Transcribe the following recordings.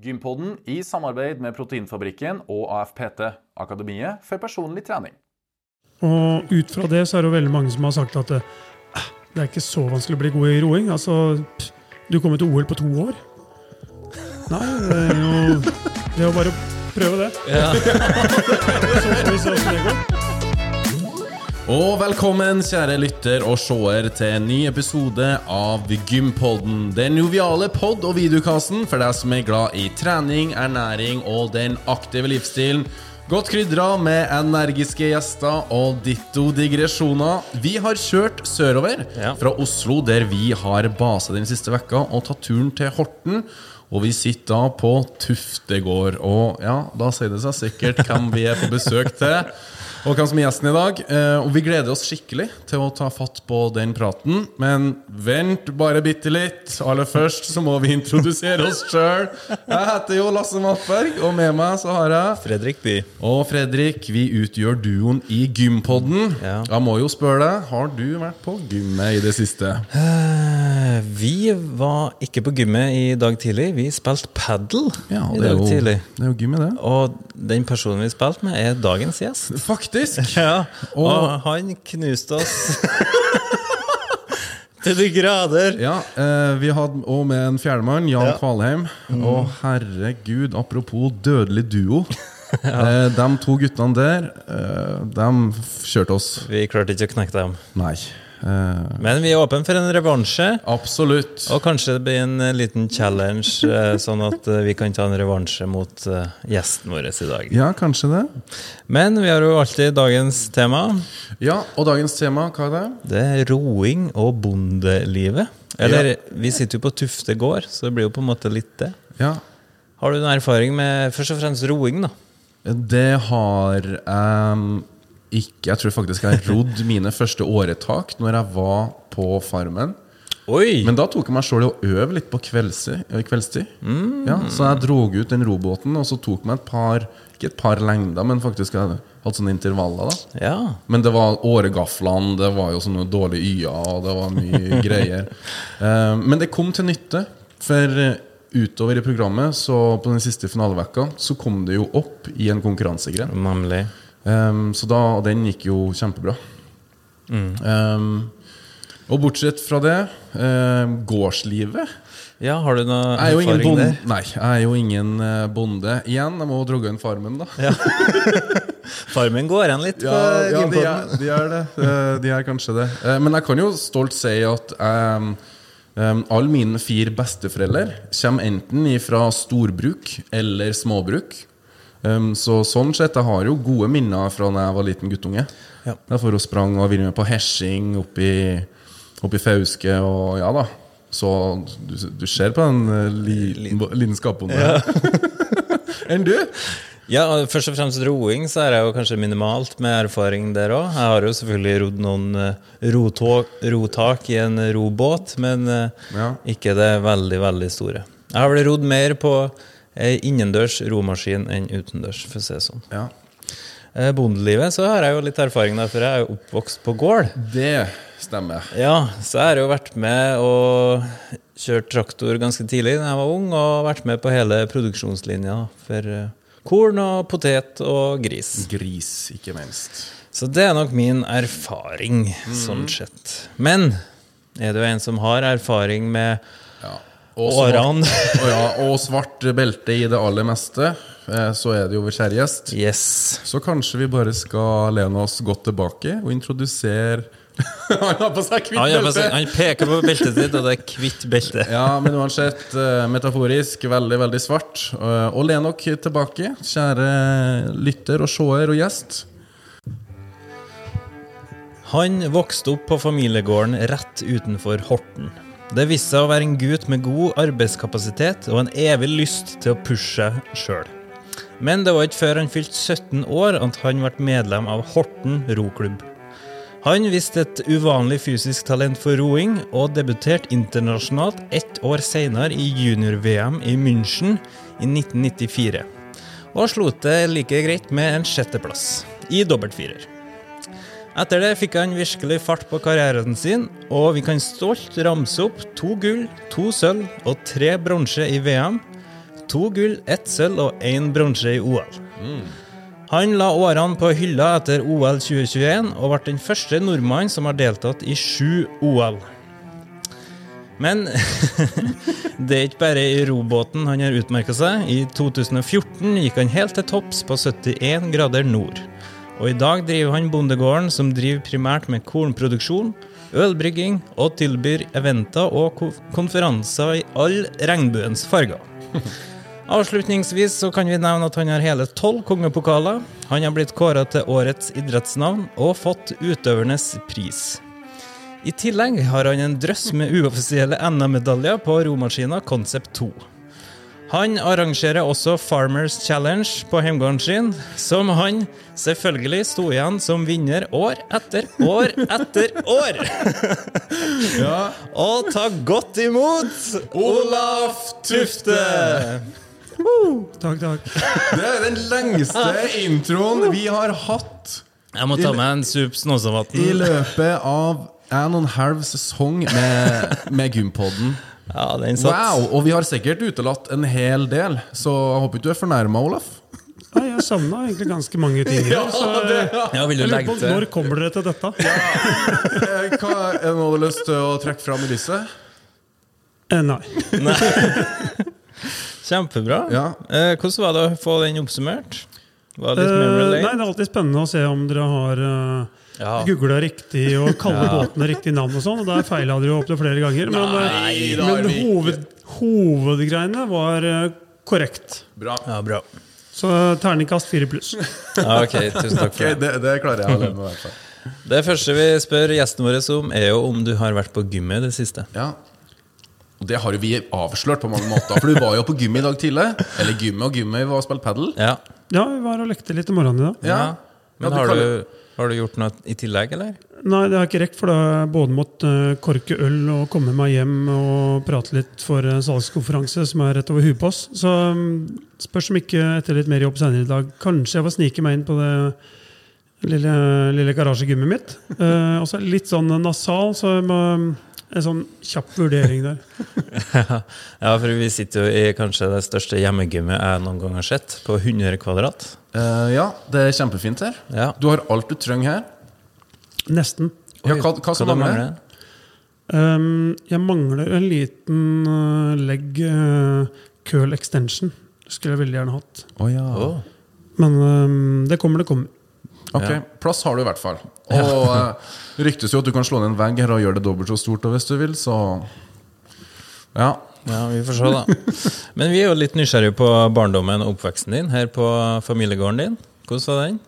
Gympodden i samarbeid med Proteinfabrikken og AFPT, Akademiet for personlig trening. Og ut fra det så er det jo veldig mange som har sagt at det, det er ikke så vanskelig å bli god i roing. Altså, du kommer til OL på to år. Nei, det er jo det er jo bare å prøve det. Så får vi se hvordan det går. Og velkommen, kjære lytter og seer, til en ny episode av Gympodden. Den joviale pod- og videokassen for deg som er glad i trening, ernæring og den aktive livsstilen. Godt krydra med energiske gjester og ditto digresjoner. Vi har kjørt sørover Ja. fra Oslo, der vi har base den siste vekka, og tatt turen til Horten. Og vi sitter da på Tuftegård. Og ja, da sier det seg sikkert hvem vi er på besøk til. Og hvem som er gjesten i dag. Eh, og vi gleder oss skikkelig til å ta fatt på den praten. Men vent bare bitte litt. Aller først så må vi introdusere oss sjøl. Jeg heter jo Lasse Mattberg, og med meg så har jeg Fredrik By. og Fredrik, vi utgjør duoen i Gympodden. Ja. Jeg må jo spørre deg, har du vært på gymmet i det siste? Eh, Vi var ikke på gymmet i dag tidlig. Vi spilte padel Ja, i dag jo, tidlig. det er jo gymmet, det. Og den personen vi spilte med, er dagens gjest. Faktisk! Ja, og, Og- han knuste oss til de grader. Ja, eh, vi hadde òg med en fjerdemann, Jan Ja. Kvalheim. Og herregud, apropos dødelig duo. eh, de to guttene der, eh, de kjørte oss. Vi klarte ikke å knekke dem. Nei. Eh, Men vi er åpne for en revansje. absolutt. Og kanskje det blir en eh, liten challenge, eh, sånn at vi kan ta en revansje mot gjesten vår i dag. Ja, kanskje det. Men vi har jo alltid dagens tema. Ja, Og dagens tema, hva er det? Det er roing og bondelivet. Eller, vi sitter jo på Tufte gård, så det blir jo på en måte litt det. Ja, Har du noen erfaring med først og fremst roing, da? Det har jeg ikke Jeg tror faktisk jeg rodd mine første åretak når jeg var på Farmen. Oi! Men da tok jeg meg sjøl i å øve litt på kveldstid. kveldstid. Ja, så jeg drog ut den robåten, og så tok meg et par Ikke et par lengder, men faktisk jeg hadde sånne intervaller. da Ja. Men det var åregaflene, det var jo sånne dårlige y-er, og det var mye greier. Uh, men det kom til nytte, for eh, utover i programmet, så på den siste finalevekka, så kom det jo opp i en konkurransegren. Nemlig. Um, så da, og den gikk jo kjempebra. Um, og bortsett fra det, um, gårdslivet Ja, har du noe Jeg er erfaring der? Nei, jeg er jo ingen eh, bonde. Igjen, jeg må drogge inn farmen, da. Farmen går igjen litt Ja, ja de, er, de er det. Eh, De er kanskje det. Eh, Men jeg kan jo stolt si at um, alle mine fire besteforeldre kommer enten fra storbruk eller småbruk. Um, så sånn sett, jeg har jo gode minner fra da jeg var liten guttunge. Ja. Derfor hun sprang og ville med på hersing oppi, oppi Fauske og ja da. Så du, du ser på den eh, li, lidenskapen der. Enn du? Ja, Først og fremst roing, så er jeg jo kanskje minimalt med erfaring der òg. Jeg har jo selvfølgelig rodd noen eh, rotak i en robåt, men eh, Ja. ikke det veldig, veldig store. Jeg har vel rodd mer på innendørs romaskin enn utendørs, for å si det sånn. Ja. Eh, Bondelivet så har jeg jo litt erfaring der, for jeg er jo oppvokst på gård. Det stemmer. Ja, så jeg har jo vært med og kjørt traktor ganske tidlig da jeg var ung, og vært med på hele produksjonslinja for eh, korn og potet og gris. Gris, ikke minst. Så det er nok min erfaring, sånn sett. Men er du en som har erfaring med Og svart, årene? og, ja, og svart belte i det aller meste, eh, så er det jo vår kjære gjest. Yes. Så kanskje vi bare skal lene oss godt tilbake og introdusere Han har på seg hvitt belte! han peker på beltet sitt, og det er hvitt belte. Ja, men uansett, eh, metaforisk, veldig, veldig svart. Eh, Og len dere tilbake, kjære lytter og seer og gjest. Han vokste opp på familiegården rett utenfor Horten. Det viste seg å være en gutt med god arbeidskapasitet og en evig lyst til å pushe seg sjøl. Men det var ikke før han fylte 17 år at han ble medlem av Horten roklubb. Han viste et uvanlig fysisk talent for roing, og debuterte internasjonalt ett år senere i junior-VM i München i 1994. Og slo til like greit med en sjetteplass i dobbeltfirer. Etter det fikk han virkelig fart på karrieren sin, og vi kan stolt ramse opp to gull, to sølv og tre bronse i VM. to gull, ett sølv og én bronse i OL. Han la årene på hylla etter OL 2021 og ble den første nordmannen som har deltatt i sju OL. Men det er ikke bare i robåten han har utmerka seg. I 2014 gikk han helt til topps på 71 grader nord. Og i dag driver han bondegården som driver primært med kornproduksjon, ølbrygging og tilbyr eventer og konferanser i alle regnbuens farger. Avslutningsvis så kan vi nevne at han har hele tolv kongepokaler. Han har blitt kåra til årets idrettsnavn og fått utøvernes pris. I tillegg har han en drøss med uoffisielle NM-medaljer på romaskina Concept 2. Han arrangerer også Farmers Challenge på hjemgården sin, som han selvfølgelig sto igjen som vinner år etter år etter år. Ja. Og ta godt imot Olaf Tufte! Takk, takk. Det er den lengste introen vi har hatt Jeg må ta meg en sup i løpet av en og en halv sesong med, med Gympodden. Ja, den satt. Wow! Og vi har sikkert utelatt en hel del, så jeg håper ikke du er fornærma, Olaf. Ja, jeg savna egentlig ganske mange ting. Ja, så Ja, jeg lurer på når kommer dere til dette? Eh, Hva Er det noe du har lyst til å trekke fram i lyset? Eh, nei. Kjempebra. Ja. Eh, hvordan var det å få den oppsummert? Var det Eh, nei, det er alltid spennende å se om dere har uh, Ja. googla riktig og kaller båtene riktig navn og sånn. Og der feila dere opptil flere ganger. Men, eh, Nei, er men hoved, hovedgreiene var eh, korrekt. Bra. ja, bra. Så eh, terningkast fire pluss. Ja, ok, tusen takk for det. det, det klarer jeg alene. med. i hvert fall. Det første vi spør gjestene våre om, er jo om du har vært på gymmet i det siste. Ja. Og det har jo vi avslørt på mange måter. For du var jo på gym i dag tidlig. Eller gymmet og gymmet, vi var og spilte padel. Ja. Ja, vi var og lekte litt i morgenen i dag. Ja. Men har du, har du gjort noe i tillegg, eller? Nei, det har jeg ikke rekt, for da både måtte eh, korke øl og komme meg hjem og prate litt for salgskonferanse som er rett over huet på oss. Så mm, spørs om ikke etter litt mer jobb senere i dag Kanskje jeg får snike meg inn på det lille, lille garasjegymmet mitt. Eh, og så det litt sånn nasal, så jeg må, en sånn kjapp vurdering der. Ja, for vi sitter jo i kanskje det største hjemmegymmet jeg noen gang har sett, på 100 kvadrat. Uh, ja, det er kjempefint her. Ja. Du har alt du trenger her. Nesten. Ja, hva, hva som mangler? mangler? Um, jeg mangler en liten uh, leg uh, curl extension. Skulle jeg veldig gjerne hatt. Oh, ja. oh. Men um, det kommer, det kommer. Ok, Ja. Plass har du i hvert fall. Og eh, det ryktes jo at du kan slå ned en vegg her og gjøre det dobbelt så stort hvis du vil, så Ja. Ja, vi får se, da. Men vi er jo litt nysgjerrige på barndommen og oppveksten din her på familiegården din. Hvordan var den?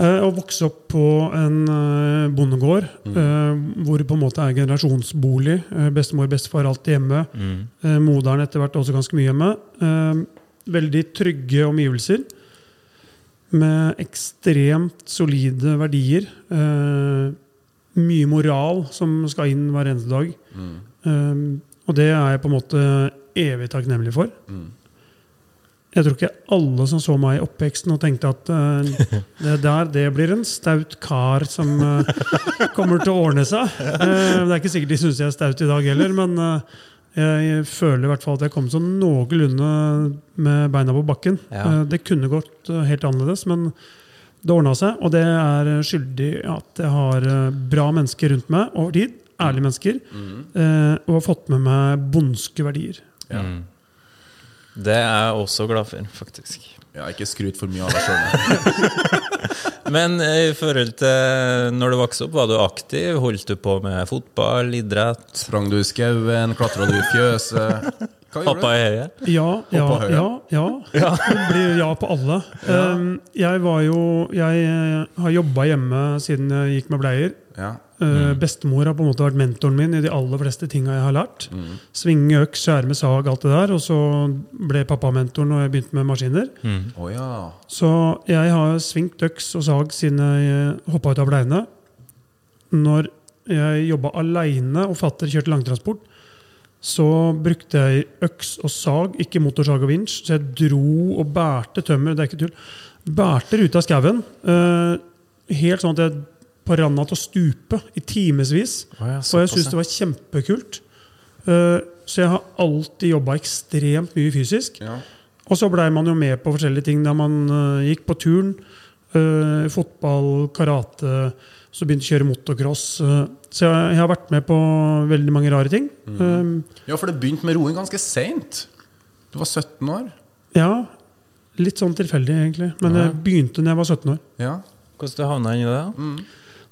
Uh, å vokse opp på en uh, bondegård uh, hvor det på en måte er generasjonsbolig. Bestemor og bestefar alltid hjemme. Mm. moderen etter hvert også ganske mye hjemme. Veldig trygge omgivelser. Med ekstremt solide verdier. Eh, mye moral som skal inn hver eneste dag. Um, og det er jeg på en måte evig takknemlig for. Jeg tror ikke alle som så meg i oppveksten og tenkte at eh, det der det blir en staut kar som eh, kommer til å ordne seg. Eh, det er ikke sikkert de syns jeg er staut i dag heller, men eh, jeg føler i hvert fall at jeg kom sånn noenlunde med beina på bakken. Ja. Eh, det kunne gått eh, helt annerledes, men det ordna seg. Og det er skyldig at jeg har eh, bra mennesker rundt meg over tid. Ærlige mennesker. Mm. og har fått med meg bondske verdier. Ja. Mm. Det er jeg også glad for, faktisk. ja ikke skryt for mye av deg sjøl. Men i forhold til når du vokste opp, var du aktiv? Holdt du på med fotball, idrett? Sprang du i skauen, klatra du i fjøset? Pappa du? i høyet? Ja, ja, Oppå ja, ja. Det blir ja på alle. Ja. jeg var jo Jeg eh, har jobba hjemme siden jeg gikk med bleier. Ja. Uh, Bestemor har på en måte vært mentoren min i de aller fleste tinga jeg har lært. Svinge øks, skjære med sag, alt det der. Og så ble pappa mentoren når jeg begynte med maskiner. Å ja. Så jeg har svingt øks og sag siden jeg hoppa ut av bleiene. Når jeg jobba aleine og fatter kjørte langtransport, så brukte jeg øks og sag, ikke motorsag og vinsj. Så jeg dro og bærte tømmer. Det er ikke tull. Bærte ruta av skauen. Uh, helt sånn at jeg på randa til å stupe i timevis. Oh, ja, For jeg syntes det var kjempekult. Uh, så jeg har alltid jobba ekstremt mye fysisk. Ja. Og så blei man jo med på forskjellige ting da man uh, gikk på turn. Uh, fotball, karate, så begynte jeg å kjøre motocross. eh, så jeg, jeg har vært med på veldig mange rare ting. Eh, ja, for det begynte med roing ganske seint. Du var 17 år. ja, litt sånn tilfeldig, egentlig. Men det begynte da jeg var 17 år. Ja. Hvordan du havna inn i det? da?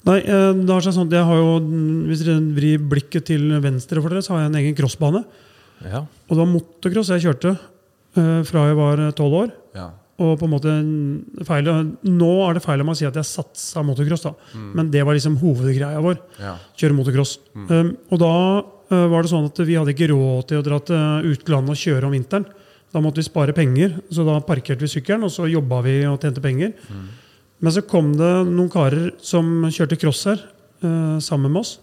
Nei, eh, det har seg sånn at jeg har jo, Hvis dere vrir blikket til venstre for dere, så har jeg en egen crossbane. Ja. Og det var motocross jeg kjørte eh, fra jeg var tolv år. ja. Og på en måte feil, Nå er det feil om å si at jeg satsa motocross, da. men det var liksom hovedgreia vår. ja. Kjøre motocross. Um, og da uh, var det sånn at vi hadde ikke råd til å dra til utlandet og kjøre om vinteren. Da måtte vi spare penger, så da parkerte vi sykkelen, og så jobba vi og tjente penger. Men så kom det noen karer som kjørte cross her uh, sammen med oss.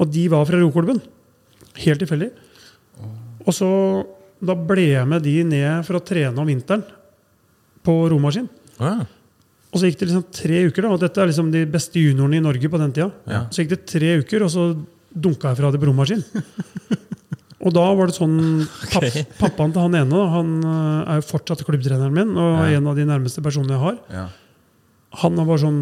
Og de var fra roklubben. Helt tilfeldig. Og så da ble jeg med de ned for å trene om vinteren på romaskin. Ja. Og så gikk det liksom tre uker, da, og dette er liksom de beste juniorene i Norge på den tida. Ja. Så gikk det tre uker, og så dunka jeg fra det på romaskin. og da var det sånn papp. Pappaen til han ene han eh, er jo fortsatt klubbtreneren min, og Ja. en av de nærmeste personene jeg har. Han var bare sånn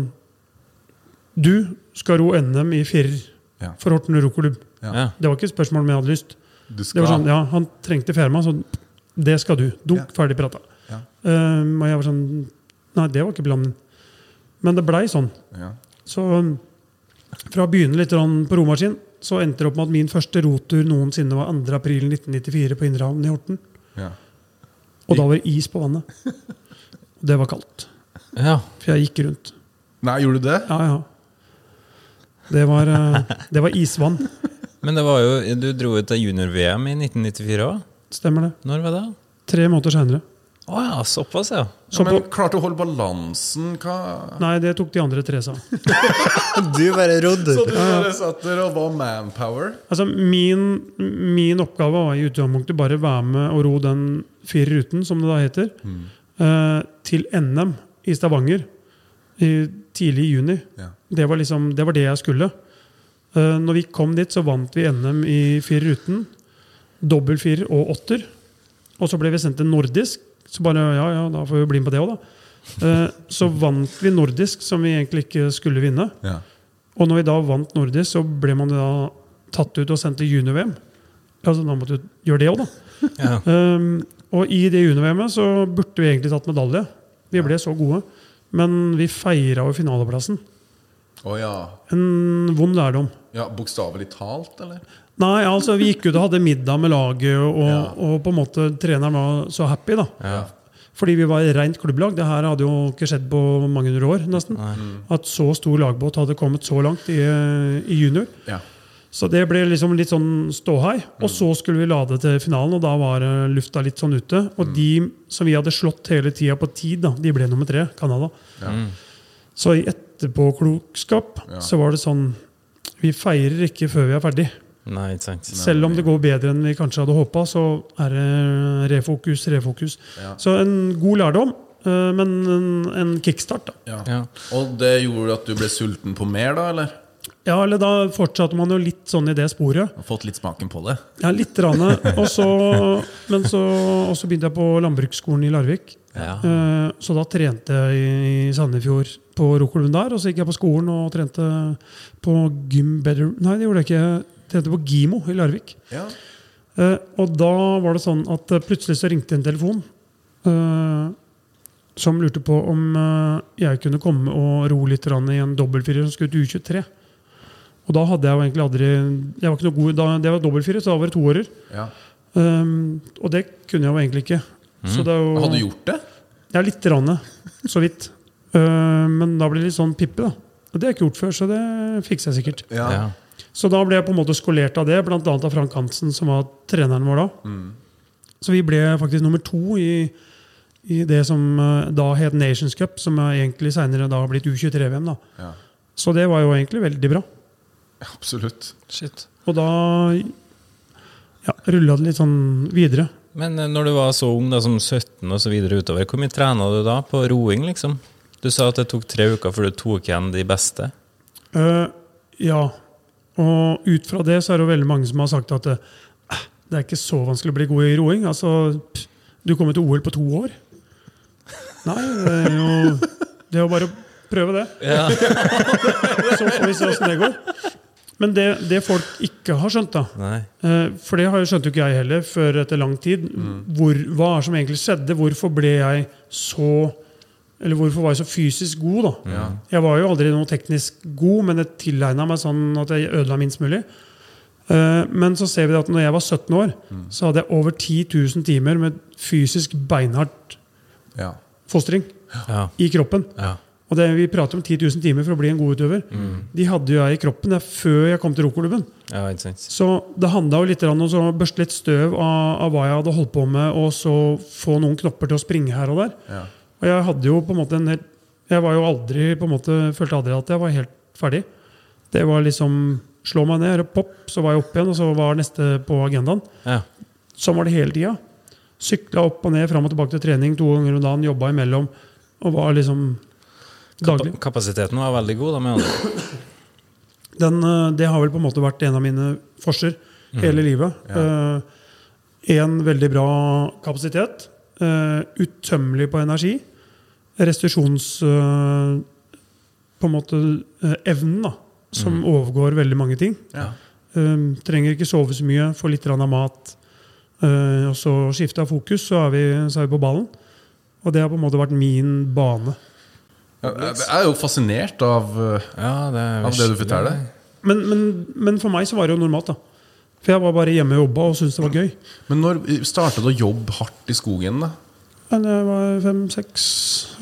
Du skal ro NM i firer Ja. for Horten roklubb. Ja. Det var ikke et spørsmål om jeg hadde lyst. Du Det var sånn, ja, Han trengte firma, så det skal du. Dunk, Ja. ferdig prata. Ja. Um, og jeg var sånn Nei, det var ikke planen. Men det blei sånn. ja. Så um, fra å begynne litt på romaskin, så endte det opp med at min første rotur noensinne var 2. april 1994 på Indre Havn i Horten. ja. Og da var det is på vannet. Og det var kaldt. Ja. For jeg gikk rundt. Nei, gjorde du det? Ja, ja. Det var, eh, det var isvann. Men det var jo, du dro ut av junior-VM i 1994 òg. Stemmer det. Når var det? Tre måneder seinere. Å ja, såpass, ja. Så Men klarte å holde balansen? Hva Nei, det tok de andre tre seg av. Du bare rodde. Så du bare satt der og var manpower? Altså, min, min oppgave var i utgangspunktet bare være med og ro den fire ruten, som det da heter, eh, til NM i Stavanger i, tidlig i juni. Ja. Det var, liksom, det var det jeg skulle. Uh, når vi kom dit, så vant vi NM i fire ruten. Dobbel firer og åtter. Og så ble vi sendt til nordisk. Så bare, ja, ja, da får vi bli med på det òg, da. Uh, så vant vi nordisk, som vi egentlig ikke skulle vinne. Ja. Og når vi da vant nordisk, så ble man da tatt ut og sendt til junior-VM. Altså, da måtte du gjøre det òg, da. Ja. Um, og i det junior-VM-et så burde vi egentlig tatt medalje. Vi ble så gode. Men vi feira jo finaleplassen. Oh, ja. En vond lærdom. ja. Bokstavelig talt, eller? Nei, altså vi gikk ut og hadde middag med laget, og, Ja. og på en måte treneren var så happy. da. Ja. Fordi vi var rent klubblag. Det her hadde jo ikke skjedd på mange hundre år. nesten. Nei. At så stor lagbåt hadde kommet så langt i, i junior. Ja. Så det ble liksom litt sånn ståhei. Og så skulle vi lade til finalen, og da var eh, lufta litt sånn ute. Og de som vi hadde slått hele tida på tid, da, de ble nummer tre. Canada. Ja. Så i etterpåklokskap Ja. så var det sånn Vi feirer ikke før vi er ferdig. Nei, ikke sant. Selv om det går bedre enn vi kanskje hadde håpa, så er det refokus, refokus. Ja. Så en god lærdom, eh, men en, en kickstart, da. Ja. Ja. Og det gjorde at du ble sulten på mer, da? eller? Ja, eller da fortsatte man jo litt sånn i det sporet. Og fått litt smaken på det? Ja, litt. Rane. og så, men så, og så begynte jeg på landbruksskolen i Larvik. Ja. Eh, Så da trente jeg i Sandefjord på roklubben der. Og så gikk jeg på skolen og trente på Gym Better Nei, det gjorde jeg ikke. Jeg trente på Gimo i Larvik. Ja. Eh, og da var det sånn at eh, plutselig så ringte en telefon som lurte på om jeg kunne komme og ro litt i en dobbeltfirer som skulle til U23. Og da hadde jeg jo egentlig aldri jeg var ikke noe god, da, Det var dobbeltfirer, så da var det toårer. ja. Um, og det kunne jeg jo egentlig ikke. Så det er jo, Hadde du gjort det? Ja, litt grann. så vidt. Uh, men da ble det litt sånn pippe, da. Og det har jeg ikke gjort før, så det fikser jeg sikkert. Ja. Så da ble jeg på en måte skolert av det, bl.a. av Frank Hansen, som var treneren vår da. Så vi ble faktisk nummer to i, i det som uh, da het Nations Cup, som egentlig seinere har blitt U23-VM. da. Ja. Så det var jo egentlig veldig bra. Absolutt. Shit. Og da ja, rulla det litt sånn videre. Men eh, når du var så ung, da, som 17 og så videre utover, hvor mye trena du da på roing, liksom? Du sa at det tok tre uker før du tok igjen de beste. Uh, ja. Og ut fra det så er det jo veldig mange som har sagt at eh, det er ikke så vanskelig å bli god i roing. Altså, pff, du kommer til OL på to år. Nei, det er jo det er jo bare å prøve det. Ja. Så får vi se åssen det går. Men det, det folk ikke har skjønt, da eh, For det har- jo skjønte jo ikke jeg heller før etter lang tid. Hvor, hva er som egentlig skjedde? Hvorfor ble jeg så Eller hvorfor var jeg så fysisk god, da? Ja. Jeg var jo aldri noe teknisk god, men jeg tilegna meg sånn at jeg ødela minst mulig. Eh, Men så ser vi at når jeg var 17 år, så hadde jeg over 10 000 timer med fysisk beinhardt Ja. fostring Ja. i kroppen. Ja. Og det, Vi prater om 10 000 timer for å bli en god utøver. De hadde jo jeg i kroppen det er før jeg kom til roklubben. ja. Så det handla jo litt om å børste litt støv av, av hva jeg hadde holdt på med, og så få noen knopper til å springe her og der. Ja. Og jeg hadde jo på en måte en hel, Jeg var jo aldri på en måte, følte aldri at jeg var helt ferdig. Det var liksom Slå meg ned, og pop, så var jeg opp igjen, og så var neste på agendaen. Ja. Sånn var det hele tida. Sykla opp og ned, fram og tilbake til trening to ganger om dagen, jobba imellom. Og var liksom daglig. Kapasiteten var veldig god, da, mener du? Den, eh, det har vel på en måte vært en av mine forser hele livet. Ja. en veldig bra kapasitet. eh, utømmelig på energi. Restitusjons... eh, på en måte eh, evnen, da. Som overgår veldig mange ting. Ja. Eh, trenger ikke sove så mye, få litt av mat. eh, og så skifte av fokus, så er, vi, så er vi på ballen. Og det har på en måte vært min bane. Jeg er jo fascinert av, Ja, det, er av det du forteller. Men, men, men for meg så var det jo normalt, da. For jeg var bare hjemme og jobba og syntes det var gøy. Men når starta du å jobbe hardt i skogen? da? Men jeg var fem-seks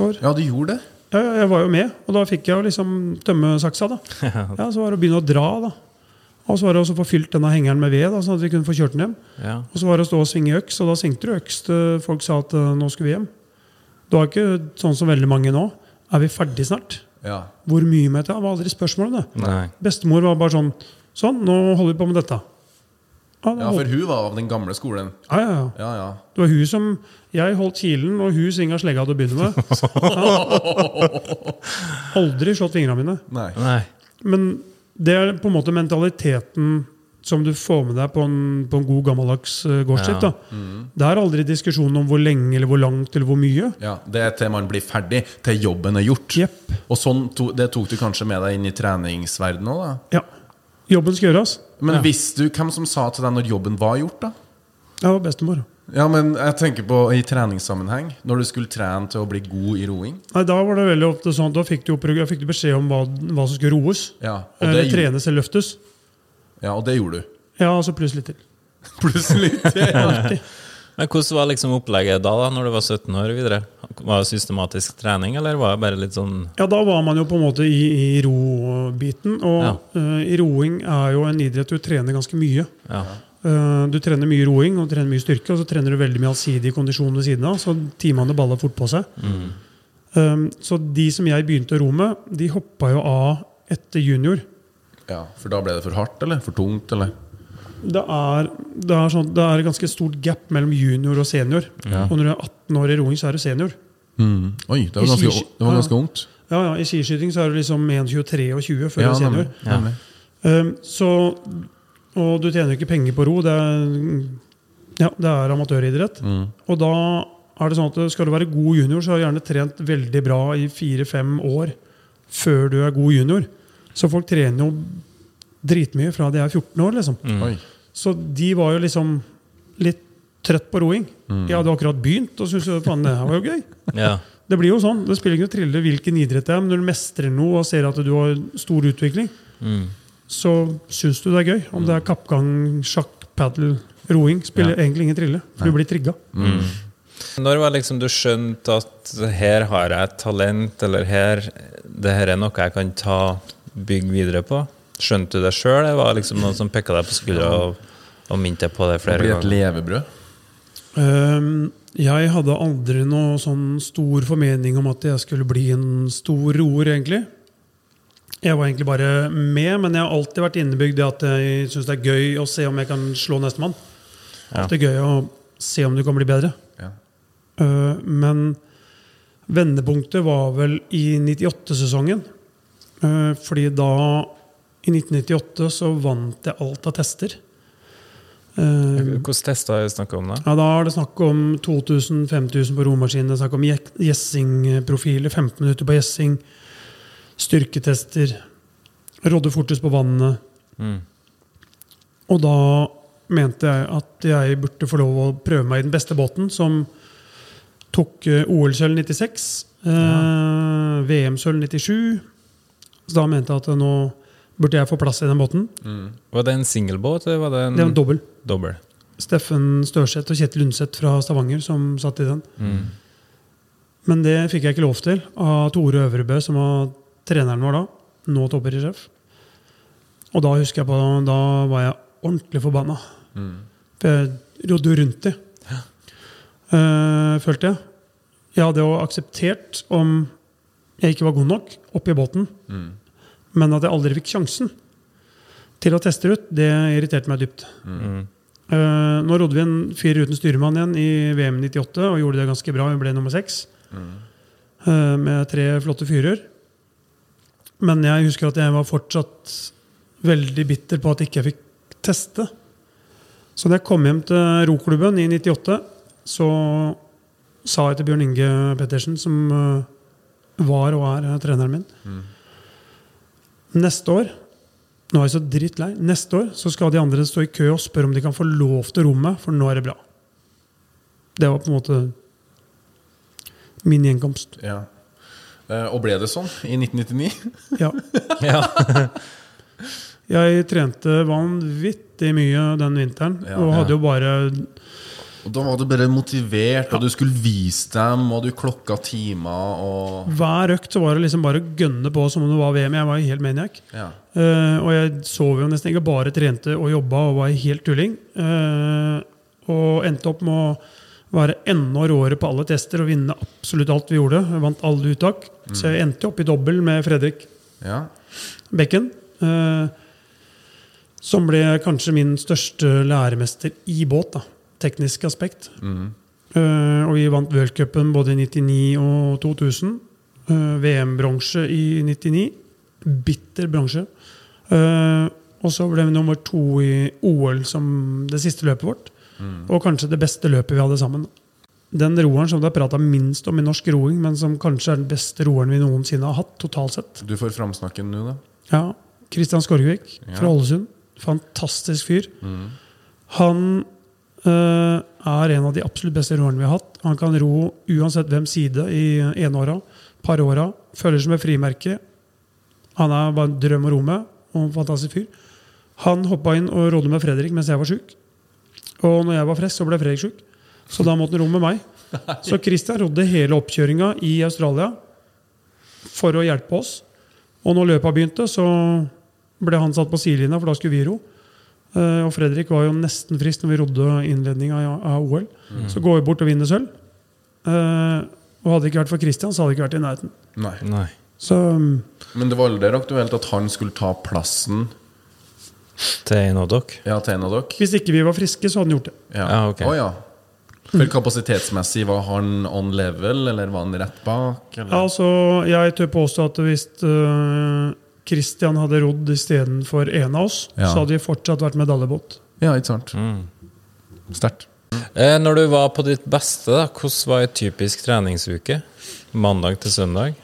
år. Ja, du gjorde det? Ja, ja, jeg var jo med, og da fikk jeg jo liksom tømme saksa. da. Ja, Så var det å begynne å dra, da. Og så var det å få fylt denne hengeren med ved, da, sånn at vi kunne få kjørt den hjem. Ja. Og så var det å stå og svinge øks, og da svingte du øks til folk sa at eh, nå skulle vi hjem. Det var ikke sånn som veldig mange nå. Er vi ferdig snart? Ja. Hvor mye med dette? Det var aldri spørsmål om det. Nei. Bestemor var bare sånn Sånn, nå holder vi på med dette. Ja, ja, for hun var av den gamle skolen. ja, ja, ja. Ja, ja. Det var hun som Jeg holdt kilen, og hun svinga slegga til å begynne med. Ja. Aldri slått fingrene mine. Nei. Nei. Men det er på en måte mentaliteten som du får med deg på en, på en god gammeldags uh. Ja. Mm. Det er aldri diskusjon om hvor lenge eller hvor langt eller hvor mye. Ja, Det er til man blir ferdig, til jobben er gjort. Yep. Og sånn to, det tok du kanskje med deg inn i treningsverdenen òg, da? Ja. Jobben skal gjøres. Men visste du hvem som sa til deg når jobben var gjort, da? Ja, bestemor. Ja, men jeg tenker på i treningssammenheng. Når du skulle trene til å bli god i roing. Nei, Da var det veldig ofte sånn da fikk du, fikk du beskjed om hva, hva som skulle roes. Ja, og det, Eller trenes eller løftes. Ja, og det gjorde du. Ja, og så pluss litt til. Plutselig. Alltid. Men hvordan var liksom opplegget da, da, når du var 17 år videre? Var det systematisk trening, eller var det bare litt sånn Ja, da var man jo på en måte i, i robiten. Og Ja. uh, i roing er jo en idrett du trener ganske mye. Ja. Uh, du trener mye roing og du trener mye styrke, og så trener du veldig mye allsidig kondisjon ved siden av. Så timene baller fort på seg. Eh, så de som jeg begynte å ro med, de hoppa jo av etter junior. Ja, For da ble det for hardt, eller? For tungt, eller? Det er, det er, sånn, det er et ganske stort gap mellom junior og senior. Og når du er 18 år i roing, så er du senior. Mm. Oi, det var ganske, det var ja. ganske ungt. Ja, ja, I skiskyting så er du liksom 1,23 og 20 før Ja, du er senior. nemlig. nemlig. Um, så, og du tjener ikke penger på ro. Det er, ja, det er amatøridrett. Mm. Og da er det sånn at skal du være god junior, så har du gjerne trent veldig bra i fire-fem år før du er god junior. Så folk trener jo dritmye fra de er 14 år. liksom. Mm. Så de var jo liksom litt trøtt på roing. Mm. Jeg hadde akkurat begynt og syntes faen, det her var jo gøy. Ja. Det blir jo sånn. Det spiller ingen trille hvilken idrett det er, men når du mestrer noe og ser at du har stor utvikling, Mm. så syns du det er gøy. Om det er kappgang, sjakk, padel, roing, spiller Ja. egentlig ingen trille. For du blir trigga. Når var liksom du skjønte at her har jeg et talent, eller her det her er noe jeg kan ta bygge videre på? Skjønte du det sjøl, Det var liksom noen som pekka deg på skuldra og, og minte deg på det Det flere blir et ganger? levebrød. Um, jeg hadde aldri noe sånn stor formening om at jeg skulle bli en stor roer, egentlig. Jeg var egentlig bare med, men jeg har alltid vært innebygd det at jeg syns det er gøy å se om jeg kan slå nestemann. Ja. Det er gøy å se om du kan bli bedre. Ja. Uh, men vendepunktet var vel i 98-sesongen. Uh, fordi da, i 1998, så vant jeg alt av tester. Eh, Hvilke tester er det snakk om, da? ja, Da er det snakk om 2000-5000 på romaskin. Det er snakk om gjessingprofiler. 15 minutter på gjessing. Styrketester. Rodde fortest på vannet. Mm. Og da mente jeg at jeg burde få lov å prøve meg i den beste båten, som tok eh, OL-sølv 96, eh, VM-sølv 97. Så da mente jeg at nå burde jeg få plass i den båten. Var det en singelbåt, eller var det en Det var en dobbel. dobbel? Steffen Størseth og Kjetil Lundset fra Stavanger som satt i den. Mm. Men det fikk jeg ikke lov til av Tore Øvrebø, som var treneren vår da. Nå toppidrettssjef. Og da husker jeg på, da var jeg ordentlig forbanna. For jeg rodde rundt i, uh, følte jeg. Jeg hadde jo akseptert om jeg ikke var god nok oppi båten, men at jeg aldri fikk sjansen til å teste ut, det irriterte meg dypt. Mm. Uh, nå rodde vi en fyr uten styrmann igjen i VM 98 og gjorde det ganske bra. Vi ble nummer seks eh, med tre flotte fyrer. Men jeg husker at jeg var fortsatt veldig bitter på at jeg ikke fikk teste. Så da jeg kom hjem til roklubben i 98, så sa jeg til Bjørn Inge Pettersen, som eh, var og er treneren min Neste år nå er jeg så drittlei. Neste år så skal de andre stå i kø og spørre om de kan få lov til rommet, for nå er det bra. Det var på en måte min gjenkomst. Ja. Eh, og ble det sånn i 1999? Ja. Ja. Jeg trente vanvittig mye den vinteren, Ja, og hadde jo bare Og da var du bare motivert, og du skulle vise dem, og du klokka timer og Hver økt så var det liksom bare å gønne på som om det var VM. Jeg var helt maniac. Ja. Uh, og jeg sov jo nesten ikke, bare trente og jobba og var helt tulling. Uh, og endte opp med å være enda råere på alle tester og vinne absolutt alt vi gjorde. Jeg vant alle uttak. Så jeg endte opp i dobbel med Fredrik ja. Bekken. Uh, som ble kanskje min største læremester i båt. da, Teknisk aspekt. Eh, og vi vant worldcupen både i 99 og 2000. Eh, VM-bronse i 99. Bitter bronse. Eh, og så ble vi nummer to i OL som det siste løpet vårt. Og kanskje det beste løpet vi hadde sammen. Den roeren som det er prata minst om i norsk roing, men som kanskje er den beste roeren vi noensinne har hatt, totalt sett. Du får framsnakken nå, da. Ja, Kristian Skorgvik Ja. fra Ålesund. Fantastisk fyr. Han eh, er en av de absolutt beste roerne vi har hatt. Han kan ro uansett hvem side i enåra, paråra. Føler som et frimerke. Han er bare en drøm å ro med, og en fantastisk fyr. Han hoppa inn og rådde med Fredrik mens jeg var sjuk. Og når jeg var frisk, så ble Fredrik sjuk. Så da måtte han ro med meg. Så Christian rodde hele oppkjøringa i Australia for å hjelpe oss. Og når løpet begynte, så ble han satt på sidelinja, for da skulle vi ro. Eh, og Fredrik var jo nesten frisk når vi rodde innledninga av OL. Så går vi bort og vinner sølv. Eh, og hadde det ikke vært for Christian, så hadde det ikke vært i nærheten. Nei. Nei. Så mm, Men det var aldri aktuelt at han skulle ta plassen Til en av dere? ja, til en av dere? hvis ikke vi var friske, så hadde han gjort det. Ja. Ja, okay. oh, ja. For kapasitetsmessig, var han on level, eller var han rett bak? Eller? Altså, jeg tør påstå at hvis eh, Christian hadde rodd istedenfor en av oss, Ja. så hadde vi fortsatt vært medaljebåt. Ja, ikke sant? Sterkt. Eh, når du var på ditt beste, da, hvordan var ei typisk treningsuke? Mandag til søndag?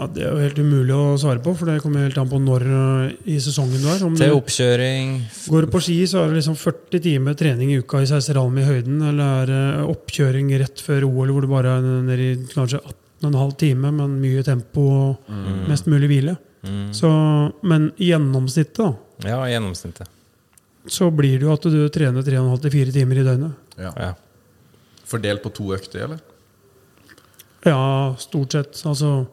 Ja, Det er jo helt umulig å svare på, for det kommer helt an på når eh, i sesongen du er. Om Til oppkjøring? går du på ski, så er det liksom 40 timer trening i uka i Seiseralm i høyden, eller er det oppkjøring rett før OL hvor du bare er nede i kanskje 18,5 timer, men mye tempo og mest mulig hvile. Så, men i gjennomsnittet da, Ja, gjennomsnittet. så blir det jo at du trener 3,5-4 timer i døgnet. Ja. Ja. Fordelt på to økter, eller? Ja, stort sett. Altså,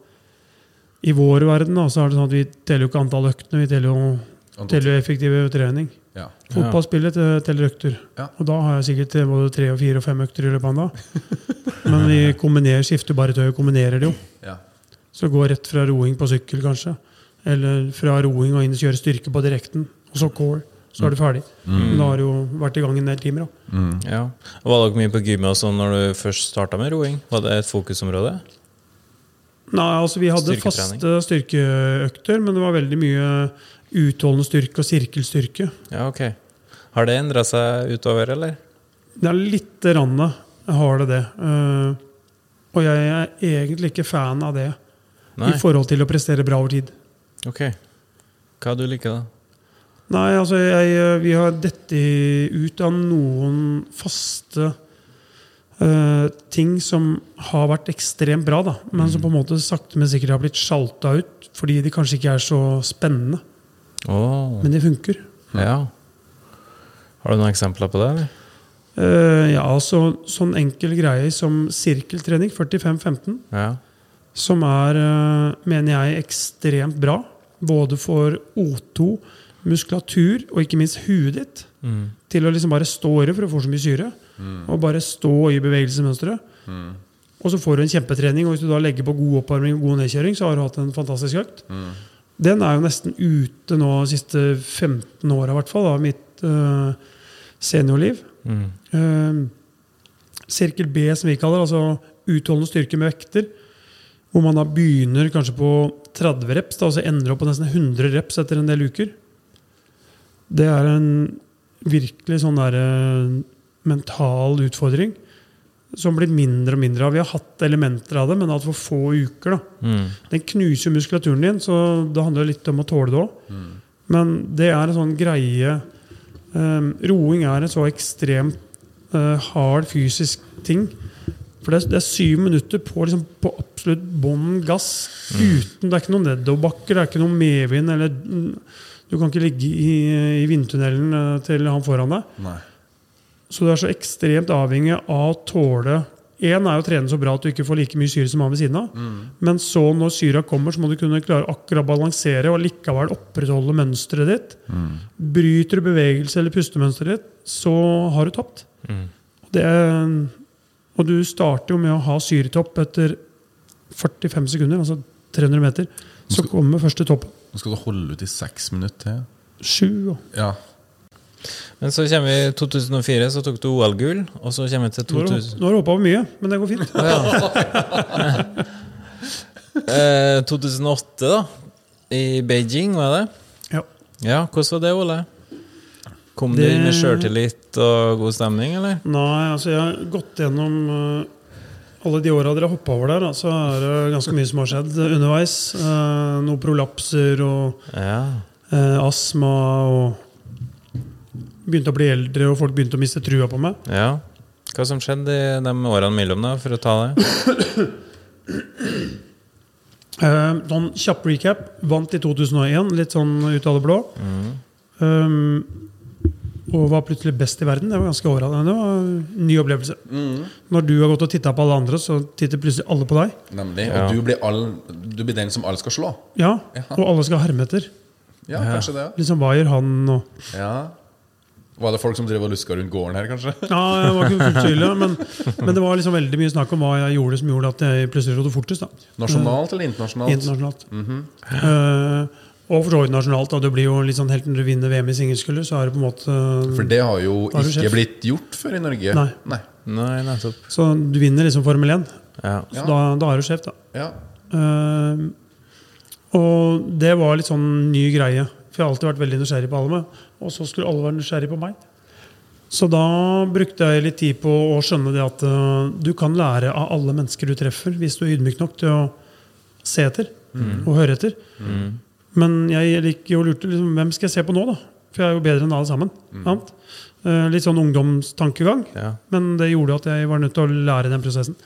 I vår verden da, så er det sånn at vi teller jo ikke antall øktene, vi teller jo, teller jo effektiv trening. Ja. Fotballspillet til, til økter. Ja. Og da har jeg sikkert eh, både tre, og fire og fem økter i løpet av en dag. Men vi kombinerer, skifter bare tøy og kombinerer det jo. ja. Så går rett fra roing på sykkel, kanskje. Eller fra roing og inn og kjøre styrke på direkten. Og så core. Så er du ferdig. Men da har du jo vært i gang en del timer. da. Ja. Og Var dere mye på gymmet og sånn når du først starta med roing? Var det et fokusområde? Nei, altså Vi hadde faste styrkeøkter, men det var veldig mye utholdende styrke og sirkelstyrke. Ja, ok. Har det endra seg utover, eller? Det er lite grann har det det. Eh, og jeg er egentlig ikke fan av det Nei. i forhold til å prestere bra over tid. Ok. Hva du liker da? Nei, altså jeg, eh, vi har dette ut av noen faste uh, ting som har vært ekstremt bra, da, men som på en måte sakte, men sikkert har blitt sjalta ut fordi de kanskje ikke er så spennende. Åh, Men det funker. ja. Har du noen eksempler på det, eller? Uh, ja, så, Sånn enkel greie som sirkeltrening 45-15, Ja. som er, uh, mener jeg, ekstremt bra. Både for O2, muskulatur og ikke minst huet ditt. Mm. Til å liksom bare stå i det for å få så mye syre. Og bare stå i bevegelsesmønsteret. Og så får du en kjempetrening, og hvis du da legger på god oppvarming og god nedkjøring, så har du hatt en fantastisk økt. Den er jo nesten ute nå de siste 15 åra, i hvert fall, av mitt uh, seniorliv. Mm. Uh, sirkel B, som vi kaller altså utholdende styrke med vekter. Hvor man da begynner kanskje på 30 reps, da, og så ender opp på nesten 100 reps etter en del uker. Det er en virkelig sånn der, eh, mental utfordring som blir mindre og mindre av. Vi har hatt elementer av det, men altfor for få uker. da. Mm. Den knuser jo muskulaturen din, så det handler litt om å tåle det òg. Men det er en sånn greie um, Roing er en så ekstremt uh, hard fysisk ting. For det er, det er syv minutter på, liksom, på absolutt bånn gass. uten, Det er ikke noen nedoverbakker, det er ikke noe medvind. eller mm, Du kan ikke ligge i, i vindtunnelen eh, til han foran deg. Nei. Så du er så ekstremt avhengig av å tåle Én er jo å trene så bra at du ikke får like mye syre som han ved siden av. Men så, når syra kommer, så må du kunne klare å akkurat balansere og likevel opprettholde mønsteret ditt. Bryter du bevegelse eller pustemønsteret ditt, så har du tapt. Mm. Det og du starter jo med å ha syretopp etter 45 sekunder, altså 300 meter. Så kommer første toppen. Nå skal du holde ut i seks minutter til. Sju. Ja. Men så kommer vi i 2004, så tok du OL-gull. Og så kommer vi til Nå har du- 2000, nå har du hoppa over mye, men det går fint. eh, 2008, da. I Beijing, var det? Ja. Ja, hvordan var det, Ole? Kom du inn med sjøltillit og god stemning, eller? Nei, altså jeg har gått gjennom eh, alle de åra dere har hoppa over der, da, så er det ganske mye som har skjedd underveis. Uh, noen prolapser og Ja. eh, astma og Begynte å bli eldre, og folk begynte å miste trua på meg. ja. Hva som skjedde i de årene mellom, da, for å ta det? Eh, sånn kjapp recap. Vant i 2001, litt sånn ut av det blå. Um, og var plutselig best i verden. Det var ganske overraskende. Det var en ny opplevelse. Når du har gått og titta på alle andre, så titter plutselig alle på deg. Nemlig. Ja. Og du blir, all, du blir den som alle skal slå. Ja, Ja. Og alle skal herme etter. Ja, kanskje det. Liksom, hva gjør han? Og Ja. Var det folk som drev og luska rundt gården her, kanskje? Ja, jeg var ikke fullt tydelig, men, men det var liksom veldig mye snakk om hva jeg gjorde som gjorde at jeg plutselig rådde fortest. da Nasjonalt eller internasjonalt? Internasjonalt. Eh, og for så vidt nasjonalt. da Det blir jo litt sånn Helt når du vinner VM i singelskulder, så er det på en måte For det har jo Da er ikke blitt gjort før i Norge. Nei. Nei. Nei, nettopp. Så du vinner liksom Formel 1. Ja. Så Ja. da, da er du sjef, da. Ja. Uh, og det var litt sånn ny greie. For jeg har alltid vært veldig nysgjerrig på alle med. Og så skulle alle være nysgjerrig på meg. Så da brukte jeg litt tid på å skjønne det at uh, du kan lære av alle mennesker du treffer, hvis du er ydmyk nok til å se etter og høre etter. Men jeg gikk jo lurte liksom, hvem skal jeg se på nå, da? For jeg er jo bedre enn alle sammen. Mm. Uh, litt sånn ungdomstankegang. Ja. Men det gjorde at jeg var nødt til å lære den prosessen.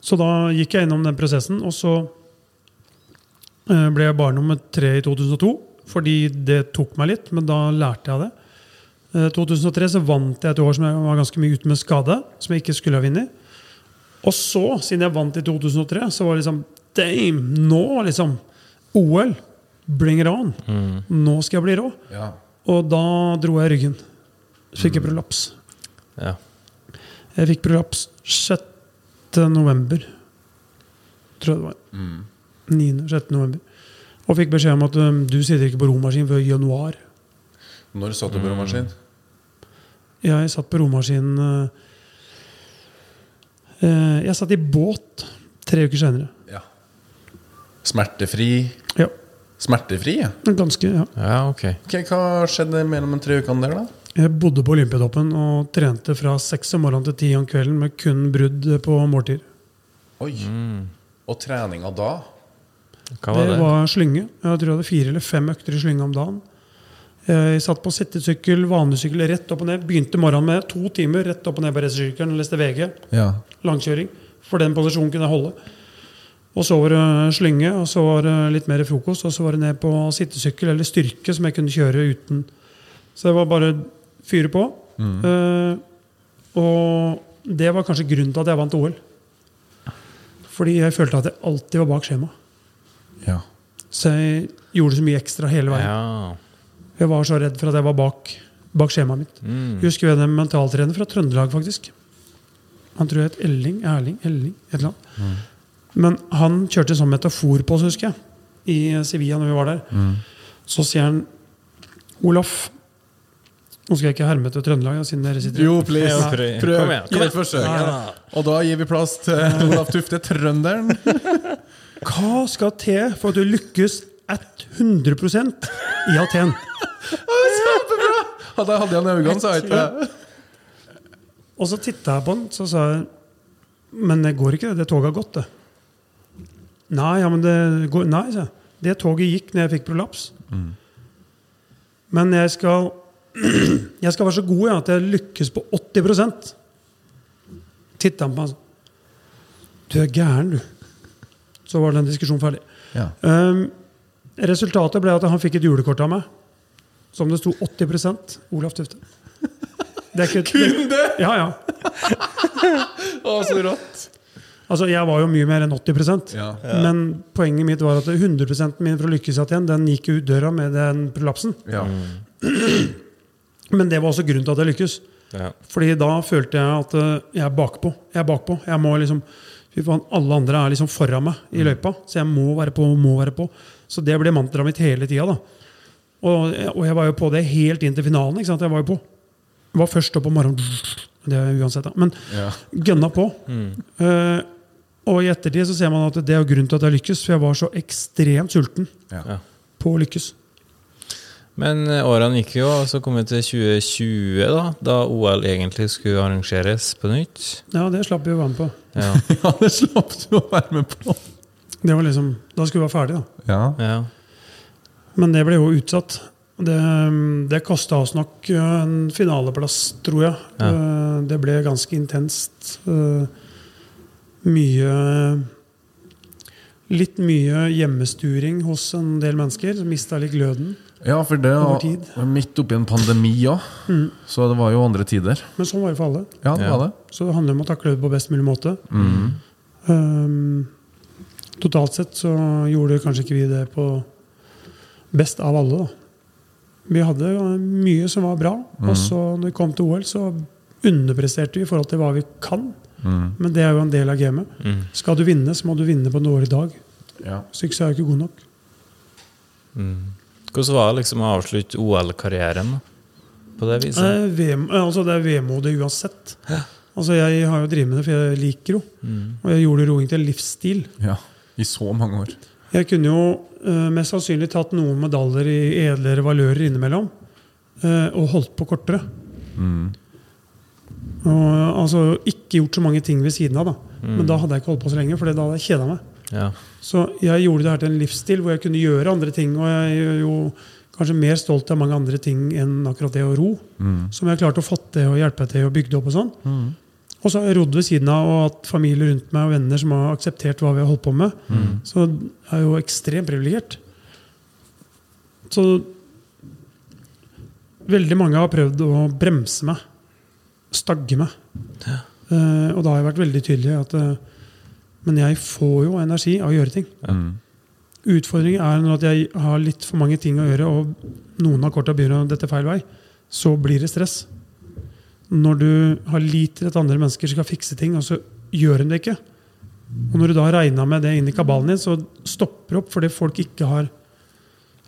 Så da gikk jeg gjennom den prosessen, og så uh, ble jeg barn nummer tre i 2002. Fordi det tok meg litt, men da lærte jeg det. I 2003 så vant jeg et år som jeg var ganske mye ute med skade. Som jeg ikke skulle ha vunnet. Og så, siden jeg vant i 2003, så var det liksom Damn! Nå, liksom! OL! Bring it on! Nå skal jeg bli rå! ja. Og da dro jeg ryggen. Fikk jeg prolaps. ja. Jeg fikk prolaps 6. november. Tror jeg det var. 9. 6. november. Og fikk beskjed om at um, du sitter ikke på romaskin før januar. Når satt du på romaskin? Jeg satt på romaskin uh, eh, Jeg satt i båt tre uker senere. Ja. Smertefri? Ja. Smertefri, ja. Ganske, ja. ja, okay. Okay, hva skjedde mellom de tre ukene der, da? Jeg bodde på Olympiatoppen og trente fra seks om morgenen til ti om kvelden med kun brudd på måltid. Oi. Og treninga da? Hva var det det? var slynge. Jeg tror jeg hadde fire eller fem økter i slynge om dagen. Jeg satt på sittesykkel, vanlig sykkel, rett opp og ned. Begynte morgenen med to timer rett opp og ned på racersykkelen leste VG. Ja. Langkjøring. For den posisjonen kunne jeg holde. Og så var det slynge, og så var det litt mer frokost, og så var det ned på sittesykkel eller styrke som jeg kunne kjøre uten. Så det var bare fyre på. Eh, og det var kanskje grunnen til at jeg vant OL. Fordi jeg følte at jeg alltid var bak skjema. Ja. Så jeg gjorde så mye ekstra hele veien. Ja. Jeg var så redd for at jeg var bak, bak skjemaet mitt. Mm. Jeg husker en mentaltrener fra Trøndelag, faktisk. Han tror jeg het Elling, Erling, Elling, et eller annet. Men han kjørte en sånn metafor på oss, husker jeg, i Sevilla når vi var der. Så sier han Olaf Nå skal jeg ikke herme til Trøndelag, siden dere sitter Jo, please. Ja, prøv. Prøv. Kom igjen. Kom et forsøk. Ja, ja. Og da gir vi plass til Olaf Tufte, trønderen. Hva skal til for at du lykkes 100 i Aten? Hadde jeg hatt igjen øynene, så hadde jeg ikke Og så titta jeg på den, så sa jeg Men det går ikke, det. Det toget har gått, det. Nei, ja, men det går Nei, sa jeg. Det toget gikk når jeg fikk prolaps. Men jeg skal Jeg skal være så god ja, at jeg lykkes på 80% Titta han på meg sånn Du er gæren, du. Så var den diskusjonen ferdig. Ja. Um, resultatet ble at han fikk et julekort av meg. Som det sto 80 Olaf Tufte. Det er ikke, Kun det? Ja, ja. Å, så rått. Altså, jeg var jo mye mer enn 80 Ja. Men poenget mitt var at 100% min for å lykkes igjen, den gikk ut døra med den prolapsen. Ja. Men det var også grunnen til at jeg lykkes. Ja. Fordi da følte jeg at eh, jeg er bakpå. Jeg er bakpå. Jeg må liksom Fy faen, alle andre er liksom foran meg i løypa, så jeg må være på. må være på. Så det ble mantraet mitt hele tida. Og, og jeg var jo på det helt inn til finalen. ikke sant? Jeg var jo på. Jeg var først opp om morgenen. Det er uansett, da. Men Ja. gønna på. Eh, og i ettertid så ser man at det er grunnen til at jeg lykkes, for jeg var så ekstremt sulten. Ja. på å lykkes. Men eh, årene gikk jo, og så kom vi til 2020, da, da OL egentlig skulle arrangeres på nytt. Ja, det slapp vi å være med på. Ja. ja, det slapp du å være med på. Det var liksom, Da skulle vi være ferdig, da. Ja. ja. Men det ble jo utsatt. Det, det kosta oss nok eh, en finaleplass, tror jeg. Ja. Eh, Det ble ganske intenst. Eh, Mye Litt mye hjemmesturing hos en del mennesker. Som mista litt gløden. Ja, for det var midt oppi en pandemi òg, så det var jo andre tider. Men sånn var det for alle. Ja, det Ja. var det. Så det handler om å takle det på best mulig måte. Mm. Um, totalt sett så gjorde kanskje ikke vi det på best av alle. da. Vi hadde mye som var bra, og så når vi kom til OL, så underpresterte vi i forhold til hva vi kan. Mm. Men det er jo en del av gamet. Mm. Skal du vinne, så må du vinne på en dårlig dag. Ja. Hvis ikke så er du ikke god nok. Mm. Hvordan var det liksom å avslutte OL-karrieren på det viset? Eh, VM, eh, altså det er vemodig uansett. Altså Jeg har jo drevet med det, for jeg liker jo. Mm. Og jeg gjorde roing til livsstil. ja. I så mange år. Jeg kunne jo eh, mest sannsynlig tatt noen medaljer i edlere valører innimellom. eh, og holdt på kortere. Mm. Og altså ikke gjort så mange ting ved siden av. da. Men da hadde jeg ikke holdt på så lenge, for da hadde jeg kjeda meg. Ja. Så jeg gjorde det her til en livsstil hvor jeg kunne gjøre andre ting. Og jeg er jo kanskje mer stolt av mange andre ting enn akkurat det å ro. Mm. Som jeg klarte å få til og hjelpe til og bygge det opp og sånn. Og så har jeg rodd ved siden av og hatt familie rundt meg og venner som har akseptert hva vi har holdt på med. Så jeg er jo ekstremt privilegert. Så veldig mange har prøvd å bremse meg. Stagge meg. Eh, og da har jeg vært veldig tydelig at eh, Men jeg får jo energi av å gjøre ting. Mm. Utfordringen er når jeg har litt for mange ting å gjøre, og noen av korta begynner å dette feil vei, så blir det stress. Når du har lit til at andre mennesker skal fikse ting, og så gjør de det ikke. Og når du da har regna med det inn i kabalen din, så stopper det opp fordi folk ikke har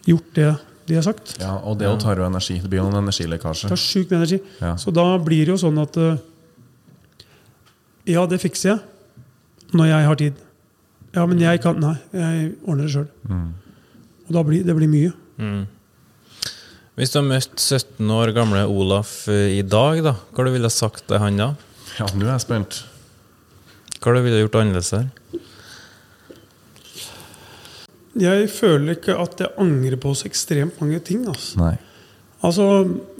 gjort det de har sagt. Ja, og det òg tar jo energi. Det blir jo en energilekkasje. Det tar sjukt med energi. Ja. Så da blir det jo sånn at eh, Ja, det fikser jeg når jeg har tid. Ja, men jeg kan Nei, jeg ordner det sjøl. Mm. Og da blir det blir mye. Mm. Hvis du har møtt 17 år gamle Olaf eh, i dag, da, hva du ville ha sagt til han da? Ja, nå er jeg spent. Hva du ville gjort annerledes her? Jeg føler ikke at jeg angrer på så ekstremt mange ting. Altså, Nei. altså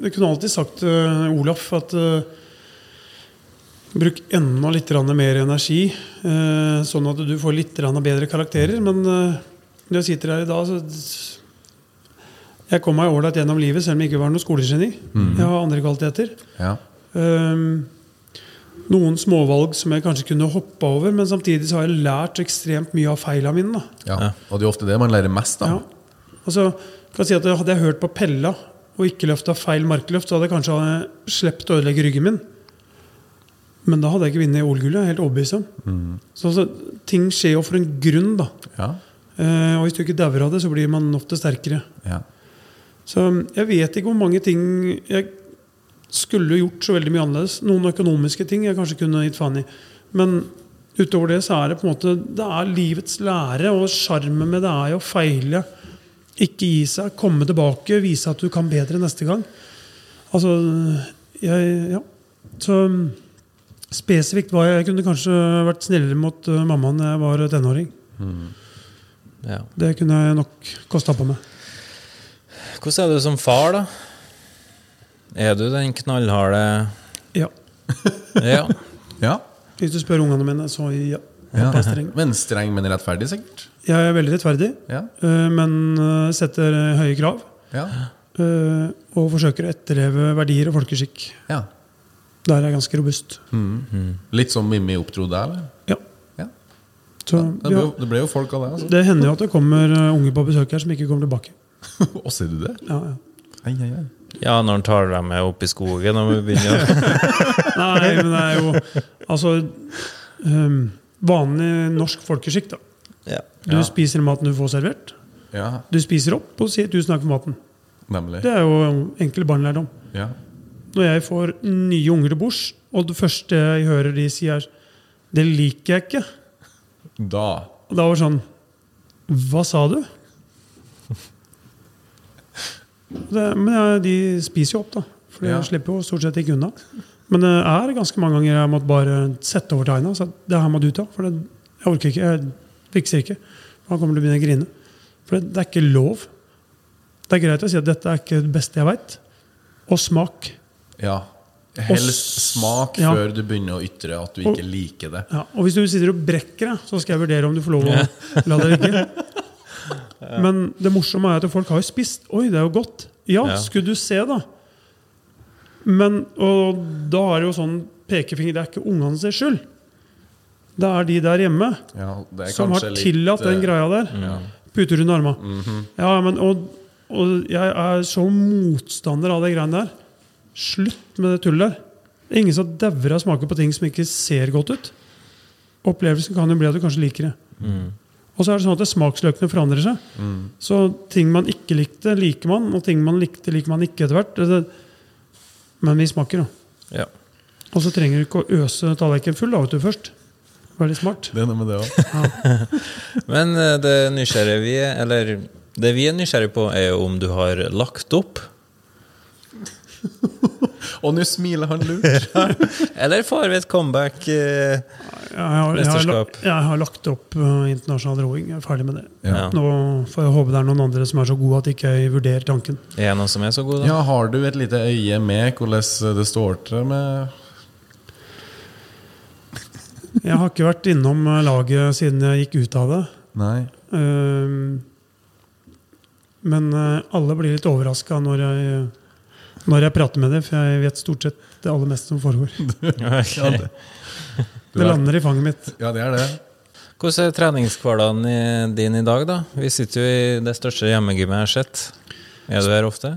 Jeg kunne alltid sagt til Olaf at eh, Bruk enda litt mer energi, eh, sånn at du får litt bedre karakterer. Men eh, når jeg sitter her i dag, så Jeg kom meg ålreit gjennom livet, selv om jeg ikke var noe skolegeni. Jeg har andre kvaliteter. Ja. Ehm, noen småvalg som jeg kanskje kunne hoppa over, men samtidig så har jeg lært ekstremt mye av feilene mine. Da. ja. Og det er ofte det man lærer mest av. Ja. Altså, kan si at Hadde jeg hørt på Pella og ikke løfta feil markløft, så hadde jeg kanskje sluppet å ødelegge ryggen min. Men da hadde jeg ikke vunnet OL-gullet. Helt overbevist om. Så altså, ting skjer jo for en grunn, da. Ja. Eh, og hvis du ikke dauer av det, så blir man ofte sterkere. ja. Så jeg vet ikke hvor mange ting jeg skulle gjort så veldig mye annerledes. Noen økonomiske ting jeg kanskje kunne gitt faen i. Men utover det så er det på en måte Det er livets lære, og sjarmen med det er jo å feile. Ikke gi seg, komme tilbake, vise at du kan bedre neste gang. Altså jeg, Ja. Så spesifikt var jeg Jeg kunne kanskje vært snillere mot mammaen mamma da jeg var tenåring. Ja. Det kunne jeg nok kosta på meg. Hvordan er du som far, da? Er du den knallharde Ja. Ja. ja. Hvis du spør ungene mine, så ja. ja. Streng. Men streng, men rettferdig, sikkert? Jeg er veldig rettferdig, Ja. eh, men eh, setter eh, høye krav. Ja. eh, Og forsøker å etterleve verdier og folkeskikk. ja. Der er jeg ganske robust. Litt som Mimmi oppdro deg, eller? Ja. Ja. Så, Det ble, jo- det ble jo folk av det, altså. Det hender jo at det kommer eh, unge på besøk her som ikke kommer tilbake. Og sier du det? Ja, ja. Ai, ai, ai. ja, når han tar dem med opp i skogen og begynner å Nei, men det er jo altså um, vanlig norsk folkeskikk, da. ja. Du Ja. spiser maten du får servert. Ja, Du spiser opp og sier 'tusen takk for maten'. nemlig. Det er jo enkel barnelærdom. Ja. Når jeg får nye unger til bords, og det første jeg hører de si, er 'det liker jeg ikke', Da og da var det sånn Hva sa du? Det, men ja, de spiser jo opp, da. For Ja. slipper jo stort sett ikke unna. Men det er ganske mange ganger jeg måtte bare sette over tegna. Så det her må du ta. For det, jeg orker ikke. Jeg fikser ikke. Han kommer til å begynne å grine. For det, det er ikke lov. Det er greit å si at dette er ikke det beste jeg veit. Og smak. Ja. Helst smak ja. før du begynner å ytre at du ikke liker det. Ja, og hvis du sitter og brekker deg, så skal jeg vurdere om du får lov å la det ligge. Men det morsomme er at folk har jo spist. Oi, det er jo godt. Ja, Ja. skulle du se, da. Men og da er det jo sånn pekefinger. Det er ikke ungene sin skyld. Det er de der hjemme Ja, som har tillatt litt, den eh, greia der. Ja. Puter under armene. Ja, men, og, og jeg er så motstander av de greiene der. Slutt med det tullet der. Det er ingen som dauer av smaker på ting som ikke ser godt ut. Opplevelsen kan jo bli at du kanskje liker det. Og så er det sånn at det smaksløkene forandrer seg. Så ting man ikke likte, liker man, og ting man likte, liker man ikke etter hvert. Men vi smaker, da. ja. Og så trenger du ikke å øse tallerkenen full da, vet du, først. Veldig smart. Det er noe med det òg. Men eh, det nysgjerrige vi er, eller det vi er nysgjerrige på, er jo om du har lagt opp. Og nå smiler han lurt. Eller får vi et comeback? eh, Jeg har, jeg, jeg har lagt opp uh, internasjonal roing. Jeg er ferdig med det. Ja. Nå får jeg håpe det er noen andre som er så gode at ikke jeg vurderer tanken. Er noen som er så god, da? Ja, har du et lite øye med hvordan det står til med Jeg har ikke vært innom uh, laget siden jeg gikk ut av det. Nei. Uh, men uh, alle blir litt overraska når jeg, når jeg prater med dem, for jeg vet stort sett det aller meste som foregår. Ja, det, Det er- lander i fanget mitt. ja, det er det. Hvordan er treningshverdagen din i dag, da? Vi sitter jo i det største hjemmegymmet jeg har sett. Er du her ofte?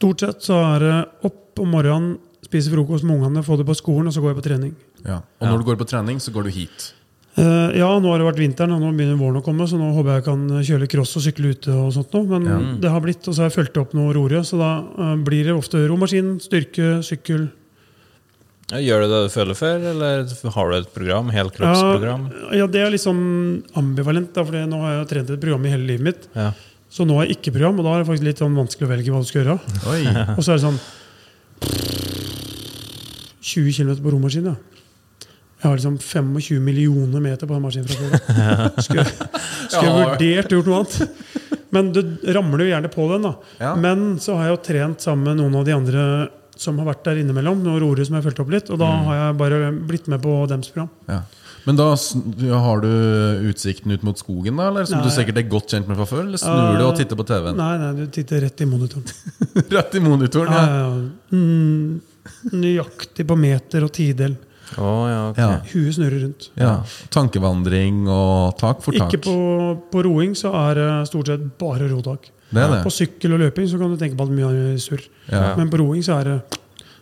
Stort sett så er det opp om morgenen, spise frokost med ungene, få det på skolen, og så går jeg på trening. Ja. Og når du går på trening, så går du hit. Eh, ja, nå har det vært vinteren, og nå begynner våren å komme, så nå håper jeg jeg kan kjøre cross og sykle ute. og sånt nå. Men Ja. det har blitt, og så har jeg fulgt opp noe roere, så da uh, blir det ofte romaskin, styrke, sykkel. Ja, gjør du det du føler for, eller har du et program? Helkroppsprogram? Ja, ja, det er sånn ambivalent, da, for nå har jeg trent et program i hele livet mitt. Ja. Så nå har jeg ikke program, og da er det faktisk litt sånn vanskelig å velge hva du skal gjøre. Oi. Og så er det sånn 20 km på romaskin, ja. Jeg har liksom 25 millioner meter på den maskinen fra før. Skulle, skulle jeg vurdert gjort noe annet. Men du ramler jo gjerne på den, da. Ja. Men så har jeg jo trent sammen med noen av de andre som har vært der innimellom. Noen roere som jeg har fulgt opp litt, og da har jeg bare blitt med på dems program. Ja. Men da har du utsikten ut mot skogen, da? Eller som Nei. du sikkert er godt kjent med fra før? Eller snur du og titter på TV-en? Nei, nei, du titter rett i monitoren. Rett i monitoren, ja, ja. Mm, nøyaktig på meter og tidel. Å, ja, okay. Ja. Huet snurrer rundt. ja. Tankevandring og tak for tak. Ikke på, på roing så er det stort sett bare rotak. Det er det. På sykkel og løping så kan du tenke på at mye er surr. Ja. Men på roing så er det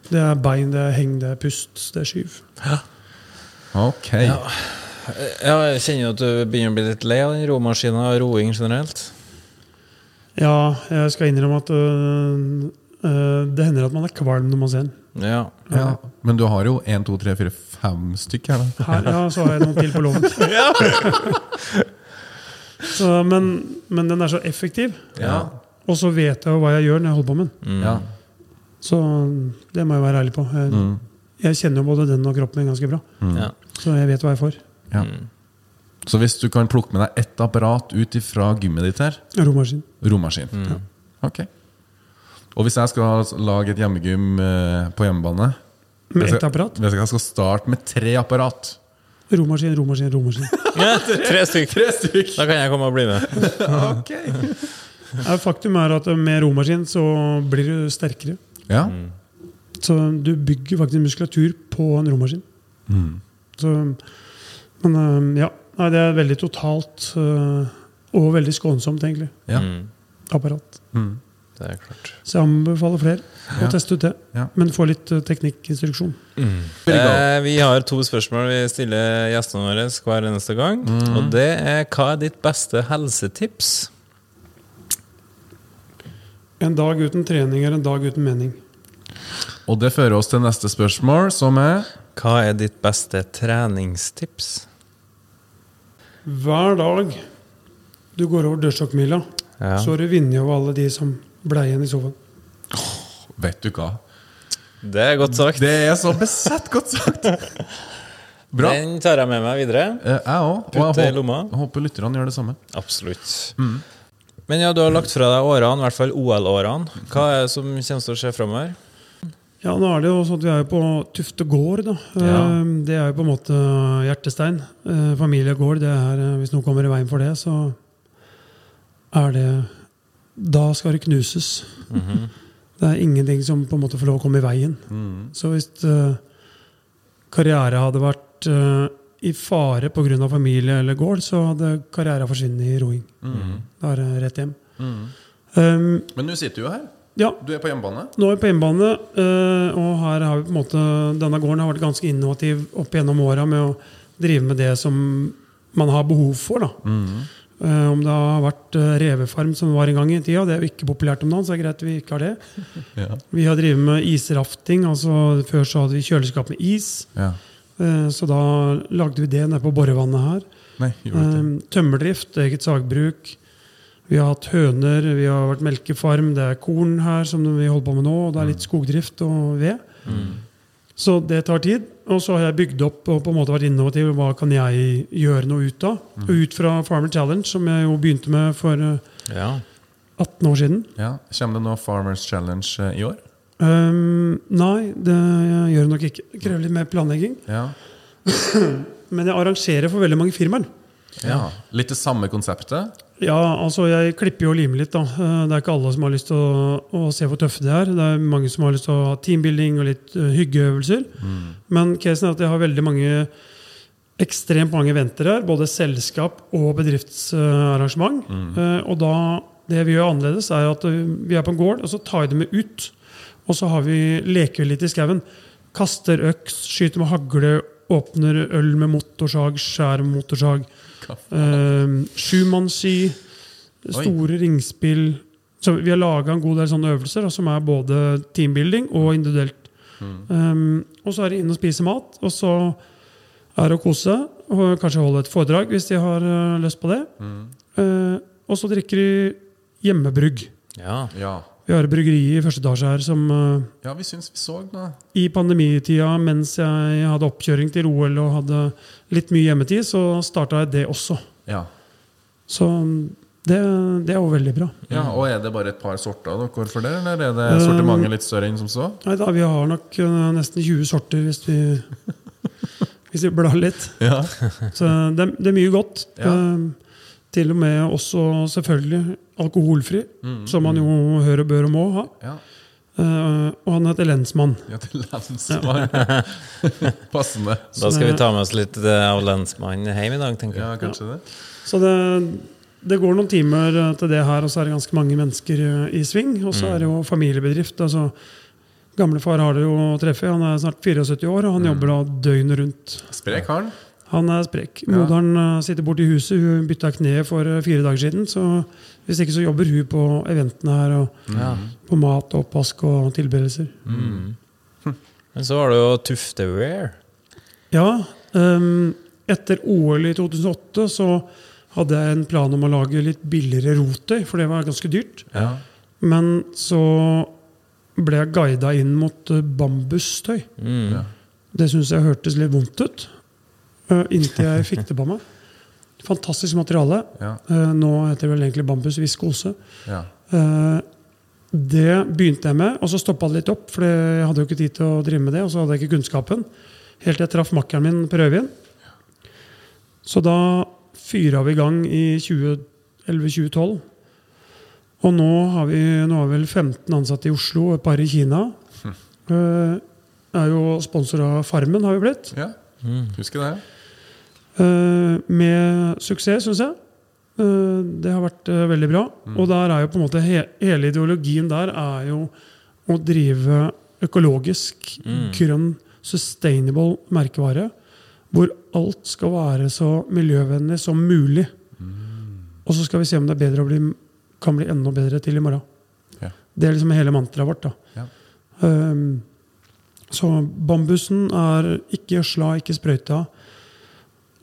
det er bein, det er heng, det er pust, det er skyv. Ok. Ja, jeg kjenner jo at du begynner å bli litt lei av den romaskinen og roing generelt. Ja, jeg skal innrømme at øh, øh, det hender at man er kvalm når man ser den. Ja. Ja. Men du har jo 1, 2, 3, 4, 5 stykker her, da. Her, ja, så har jeg noen til på låven. så, men, men den er så effektiv. Ja. Og så vet jeg jo hva jeg gjør når jeg holder på med den. Mm. Ja. Så det må jeg være ærlig på. Jeg, Mm. jeg kjenner jo både den og kroppen min ganske bra. Mm. Så jeg vet hva jeg får. Ja. Så hvis du kan plukke med deg ett apparat ut ifra gymmet ditt her Romaskin. Romaskin. Mm. Ok. Og hvis jeg skal lage et hjemmegym eh, på hjemmebane Med ett skal- apparat. Hvis jeg skal starte med tre apparat Romaskin, romaskin, romaskin. Ja, tre stykk. Tre stykk! Da kan jeg komme og bli med. Ok. Ja, Faktum er at med romaskin så blir du sterkere. Ja. Så du bygger faktisk muskulatur på en romaskin. Mm. Så, men øh, ja, Nei, det er veldig totalt øh, og veldig skånsomt, egentlig. Ja. Mm. Apparat. Mm. Det er klart. Så jeg anbefaler flere å Ja. teste ut det. Ja. Men få litt teknikkinstruksjon. teknikkinstruksjon. Eh, vi har to spørsmål vi stiller gjestene våre hver eneste gang. Og det er hva er ditt beste helsetips? En dag uten trening er en dag uten mening. Og det fører oss til neste spørsmål, som er Hva er ditt beste treningstips? Hver dag du går over dørstokkmila, Ja. så har du vunnet over alle de som ble igjen i sofaen. Vet du hva? Det er godt sagt. Det er så besett godt sagt! Bra. Den tar jeg med meg videre. Eh, Jeg òg. Og jeg, håper, jeg lomma. håper, lytterne gjør det samme. Absolutt. Men ja, du har lagt fra deg årene, i hvert fall OL-årene. Hva er det som kommer til å skje framover? Ja, nå er det jo sånn at vi er på Tufte gård, da. Ja. Eh, Det er jo på en måte hjertestein. Eh, Familiegård, det er eh, Hvis noen kommer i veien for det, så er det Da skal det knuses. Det er ingenting som på en måte får lov å komme i veien. Så hvis uh, karriere hadde vært uh, i fare pga. familie eller gård, så hadde karriera forsvunnet i roing. Da er det rett hjem. Um, Men du sitter jo her. ja, Du er på hjemmebane. nå er vi på hjemmebane, eh, og her har vi på en måte denne gården har vært ganske innovativ opp gjennom åra med å drive med det som man har behov for. da. Eh, om det har vært eh, revefarm som var en gang i tida, det er jo ikke populært om dagen, så det er greit vi ikke har det. Ja. Vi har drevet med israfting, altså før så hadde vi kjøleskap med is. ja. eh, så da lagde vi det nede på borevannet her. Nei. Eh, Tømmerdrift, eget sagbruk. Vi har hatt høner, vi har vært melkefarm, det er korn her som vi holder på med nå, og det er litt skogdrift og ved. Så det tar tid. Og så har jeg bygd opp og på en måte vært innovativ. Hva kan jeg gjøre noe ut av? Og ut fra Farmer Challenge, som jeg jo begynte med for eh, Ja. 18 år siden. Ja. Kommer det noe Farmers Challenge eh, i år? Um, nei, det gjør det nok ikke. Det krever litt mer planlegging. Ja. Men jeg arrangerer for veldig mange firmaer. ja. Litt det samme konseptet? Ja, altså jeg klipper jo og limer litt. da. Eh, Det er ikke alle som har lyst til å, å se hvor tøffe de er. Det er mange som har lyst til å ha teambuilding og litt uh, hyggeøvelser. Men casen er at jeg har veldig mange ekstremt mange eventer her. Både selskap og bedriftsarrangement. Eh, og da, det vi gjør annerledes, er at vi er på en gård, og så tar jeg dem med ut. Og så har vi, leker vi litt i skauen. Kaster øks, skyter med hagle, åpner øl med motorsag, skjærer med motorsag. Uh, store ringspill. Så vi har laga en god del sånne øvelser da, som er både teambuilding og individuelt. Um, og så er det inn og spise mat, og så er det å kose. Og kanskje holde et foredrag hvis de har uh, lyst på det. Uh, og så drikker de hjemmebrygg. Ja. Ja. Vi har et bryggeri i første etasje her som eh, ja, vi syns vi så det. i pandemitida, mens jeg hadde oppkjøring til OL og hadde litt mye hjemmetid, så starta jeg det også. Ja. Så det, det er jo veldig bra. ja. Og er det bare et par sorter dere for det, eller er det sortimentet litt større enn som så? Nei da, Vi har nok eh, nesten 20 sorter hvis vi, hvis vi blar litt. Ja. Så det, det er mye godt. Ja. Eh, til og med også selvfølgelig alkoholfri, som man jo hører og bør og må ha. ja. Uh, og han heter Lensmann. Ja, til lensmann. Passende. Da skal vi ta med oss litt eh, av lensmannen hjem i dag, tenker jeg. Ja, kanskje det. Så det, det går noen timer eh, til det her, og så er det ganske mange mennesker i sving. Og så er det jo familiebedrift. altså Gamlefar har dere jo treffet. Han er snart 74 år, og han jobber da døgnet rundt. Sprek har Han Han er sprek. Moderen sitter borte i huset. Hun bytta kne for fire dager siden. Så hvis ikke så jobber hun på eventene her, og Ja. på mat, oppvask og tilberedelser. Men så var det jo Tuftewear. Ja, Um, etter OL i 2008 så hadde jeg en plan om å lage litt billigere roter, for det var ganske dyrt. Ja. Men så ble jeg guida inn mot eh, bambustøy. Mm. Det syns jeg hørtes litt vondt ut, Uh, inntil jeg fikk det på meg. Fantastisk materiale. Ja. Eh, Nå heter det vel egentlig bambusviskose. Ja. Eh, Det begynte jeg med, og så stoppa det litt opp, for jeg hadde jo ikke tid til å drive med det. Og så hadde jeg ikke kunnskapen. Helt til jeg traff makkeren min på rødvin. Så da fyra vi i gang i 2011-2012. Og nå har vi nå har vi vel 15 ansatte i Oslo og et par i Kina. Eh, er jo sponsor av Farmen, har vi blitt. ja. Husker det. Eh, med suksess, syns jeg. Eh, det har vært eh, veldig bra. Og der er jo på en måte he hele ideologien der er jo å drive økologisk, grønn, sustainable merkevare. Hvor alt skal være så miljøvennlig som mulig. Og så skal vi se om det er bli, kan bli enda bedre til i morgen. Ja. Det er liksom hele mantraet vårt. da. Ja. Um, så bambusen er ikke gjødsla, ikke sprøyta.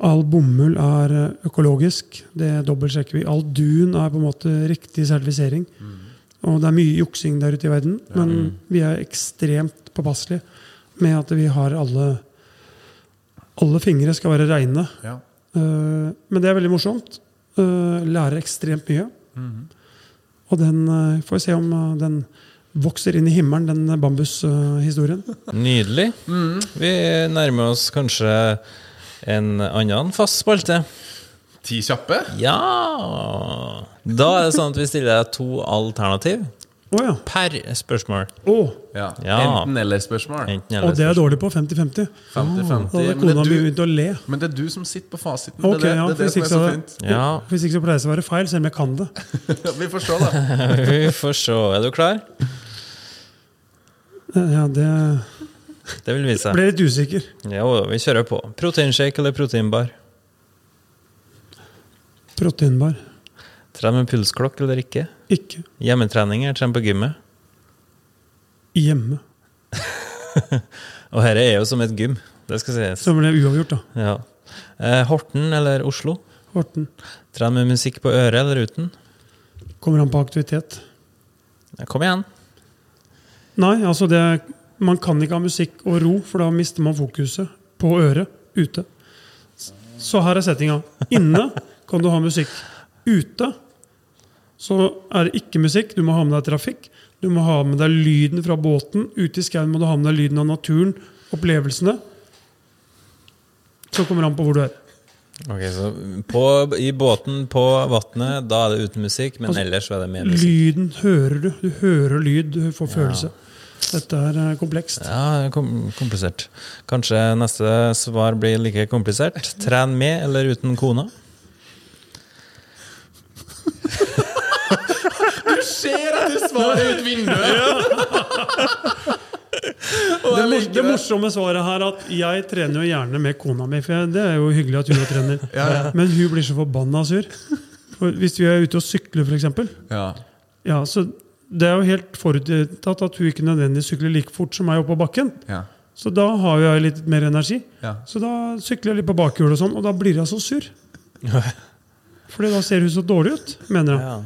All bomull er eh, økologisk. Det dobbeltsjekker vi. All dun er på en måte riktig sertifisering. Og det er mye juksing der ute i verden, men vi er ekstremt påpasselige med at vi har alle Alle fingre skal være reine. Ja. Uh, men det er veldig morsomt. Uh, lærer ekstremt mye. Og den uh, får vi se om den vokser inn i himmelen, den bambushistorien. Nydelig. Vi nærmer oss kanskje en annen fast spalte. Ti kjappe? Ja! Da er det sånn at vi stiller deg to alternativ Oh, ja. per spørsmål. Oh. Ja. Ja. Enten-eller-spørsmål. Enten og det er jeg dårlig på 50-50. 50-50. Da hadde Men, kona det mi du- begynt å le. men det er du som sitter på fasiten. Ok, det er det, ja, det, er det som er så så- fint. Ja, Hvis ikke så pleier det å være feil, selv om jeg kan det. Vi får se, da. vi får se. Er du klar? Ja, det Det vil vise seg. ble litt usikker. Jo, vi kjører på. Proteinshake eller proteinbar? Proteinbar. Tren med pulsklokk eller ikke? Ikke Hjemmetrening eller tren på gymmet? hjemme. Og dette er jo som et gym. Det skal sies. Så ble det uavgjort, da. Ja. Eh, Horten eller Oslo? Horten. Tren med musikk på øret eller uten? Kommer an på aktivitet. Kom igjen. Nei, altså det Man kan ikke ha musikk og ro, for da mister man fokuset på øret ute. Så her er settinga. Inne kan du ha musikk. Ute så er det ikke musikk. Du må ha med deg trafikk. Du må ha med deg lyden fra båten. Ute i skauen må du ha med deg lyden av naturen, opplevelsene. Så kommer det an på hvor du er. Ok, så på, I båten på vannet, da er det uten musikk, men Altså, ellers er det med musikk. Lyden hører du. Du hører lyd, du får følelse. Dette er eh, komplekst. Ja, kom komplisert. Kanskje neste svar blir like komplisert. Tren med eller uten kona? du Ser at du svarer ut vinduet! Det, mors det morsomme svaret her er at jeg trener jo gjerne med kona mi. For jeg, det er jo hyggelig at hun er trener. Men hun blir så forbanna sur. For hvis vi er ute og sykler, f.eks. Ja. Ja, så det er jo helt forutsatt at hun ikke nødvendigvis sykler like fort som meg oppe på bakken. Ja. Så da har jeg litt mer energi. Ja. Så da sykler jeg litt på bakhjulet, og sånn, og da blir jeg så sur. Fordi da ser hun så dårlig ut, mener jeg. Ja.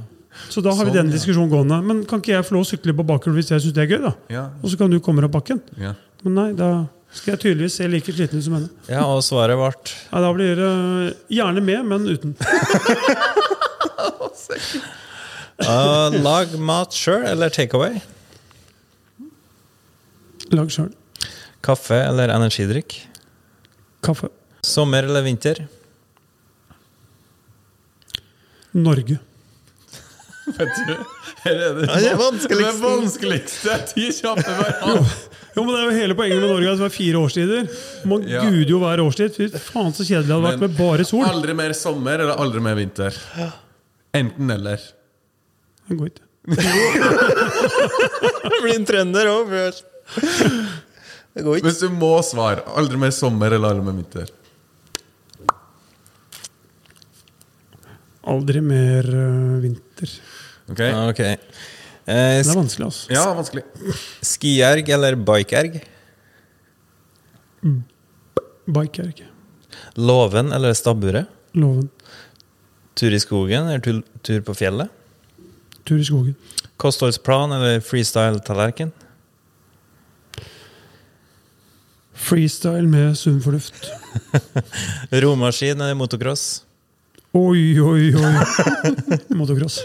Så da har vi Sånn, den ja. diskusjonen gående. Men kan ikke jeg få lov å sykle på bakhjul hvis jeg syns det er gøy? da? Ja. Og så kan du komme opp bakken. Ja. Men nei, da skal jeg tydeligvis se like sliten ut som henne. Ja, og svaret ble Nei, da blir det uh, gjerne med, men uten. uh, Lag mat sjøl eller takeaway? Lag sjøl. Kaffe eller energidrikk? Kaffe. Sommer eller vinter? Norge. Vet du, her er det, Ja, det er det vanskeligste. Ti kjappe hverandre. Jo, men Det er jo hele poenget med Norge at det er fire årstider. Man Ja. guder jo hver årstid. Fy faen, så kjedelig det hadde vært med bare sol. Aldri mer sommer eller aldri mer vinter. Enten eller. Det går ikke. Blir en trønder òg. Det går ikke. Hvis du må svare aldri mer sommer eller aldri mer vinter. Aldri mer øh, vinter. Ok? Ok. Eh, Det er sk- vanskelig, altså. Ja, vanskelig. skierg eller bikeerg? Bike er ikke. Låven eller stabburet? Loven. Tur i skogen eller tur, tur på fjellet? Tur i skogen. Kostholdsplan eller freestyle-tallerken? Freestyle med sunn fornuft. Romaskin eller motocross? Oi, oi, oi. Motocross.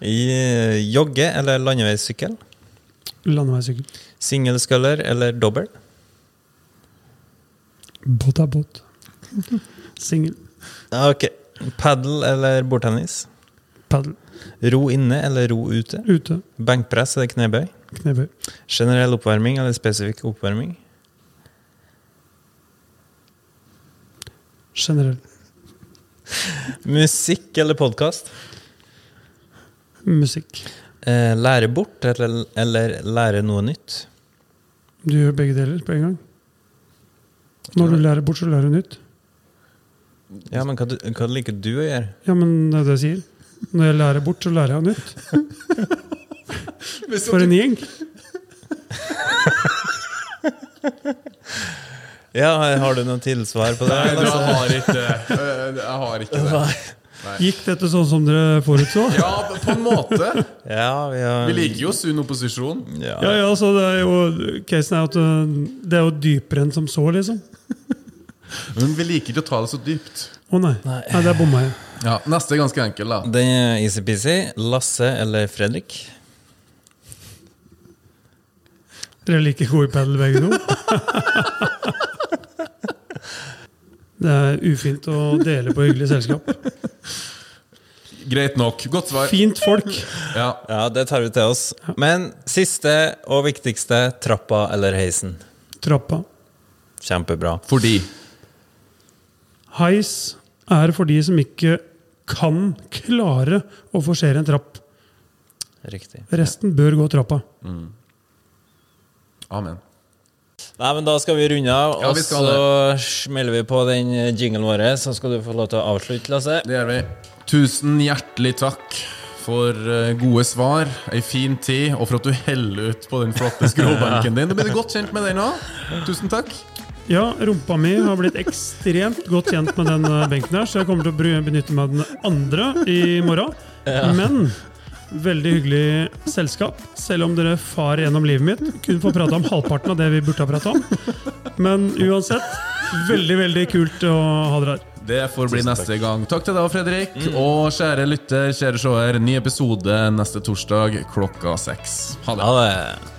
I, eh, jogge eller landeveissykkel? Landeveissykkel. Singelsculler eller dobbel? Båt er båt. Singel. Ok. Padel eller bordtennis? Paddel. Ro inne eller ro ute? Ute. Benkpress eller knebøy? Knebøy. Generell oppvarming eller spesifikk oppvarming? Generell. Musikk eller podkast? Musikk. Eh, lære bort eller, eller lære noe nytt? Du gjør begge deler på en gang. Når du lærer bort, så lærer du nytt. Ja, men hva, hva liker du å gjøre? Ja, men det er det jeg sier. Når jeg lærer bort, så lærer jeg nytt. For en gjeng. Ja, Har du noe tilsvar på det? Nei, jeg har ikke det. Jeg har ikke det. Gikk dette sånn som dere forutså? Ja, på en måte. Ja, vi har Vi liker jo sunn opposisjon. ja. Ja, ja, så det er jo Casen er at øh, det er jo dypere enn som så, liksom. Men vi liker ikke å ta det så dypt. Å nei. Nei. Nei, der bomma jeg. Ja, Neste er ganske enkel, da. Den er easy-peasy. Lasse eller Fredrik? Dere er like gode i padel, begge to. Det er ufint å dele på hyggelig selskap. Greit nok. Godt svar. Fint folk. Ja. Ja, det tar vi til oss. Men siste og viktigste trappa eller heisen? Trappa. Kjempebra. Fordi Heis er for de som ikke kan klare å forsere en trapp. Riktig. Resten bør gå trappa. Amen. Nei, men Da skal vi runde av, Ja, og skal så smeller vi på den jinglen vår. Så skal du få lov til å avslutte, Lasse. Det gjør vi. Tusen hjertelig takk for eh, gode svar, ei fin tid, og for at du heller ut på den flotte skråbenken din. Du blir godt kjent med den òg. Tusen takk. Ja, rumpa mi har blitt ekstremt godt kjent med den eh, benken her, så jeg kommer til å benytte meg av den andre i morgen. Men veldig hyggelig selskap, selv om dere far gjennom livet mitt. Kun får prate om halvparten av det vi burde ha prata om. Men uansett, veldig, veldig kult å ha dere her. Det får bli neste gang. Takk til deg, Fredrik. Og kjære lytter, kjære seer, ny episode neste torsdag klokka seks. Ha det. Ha det.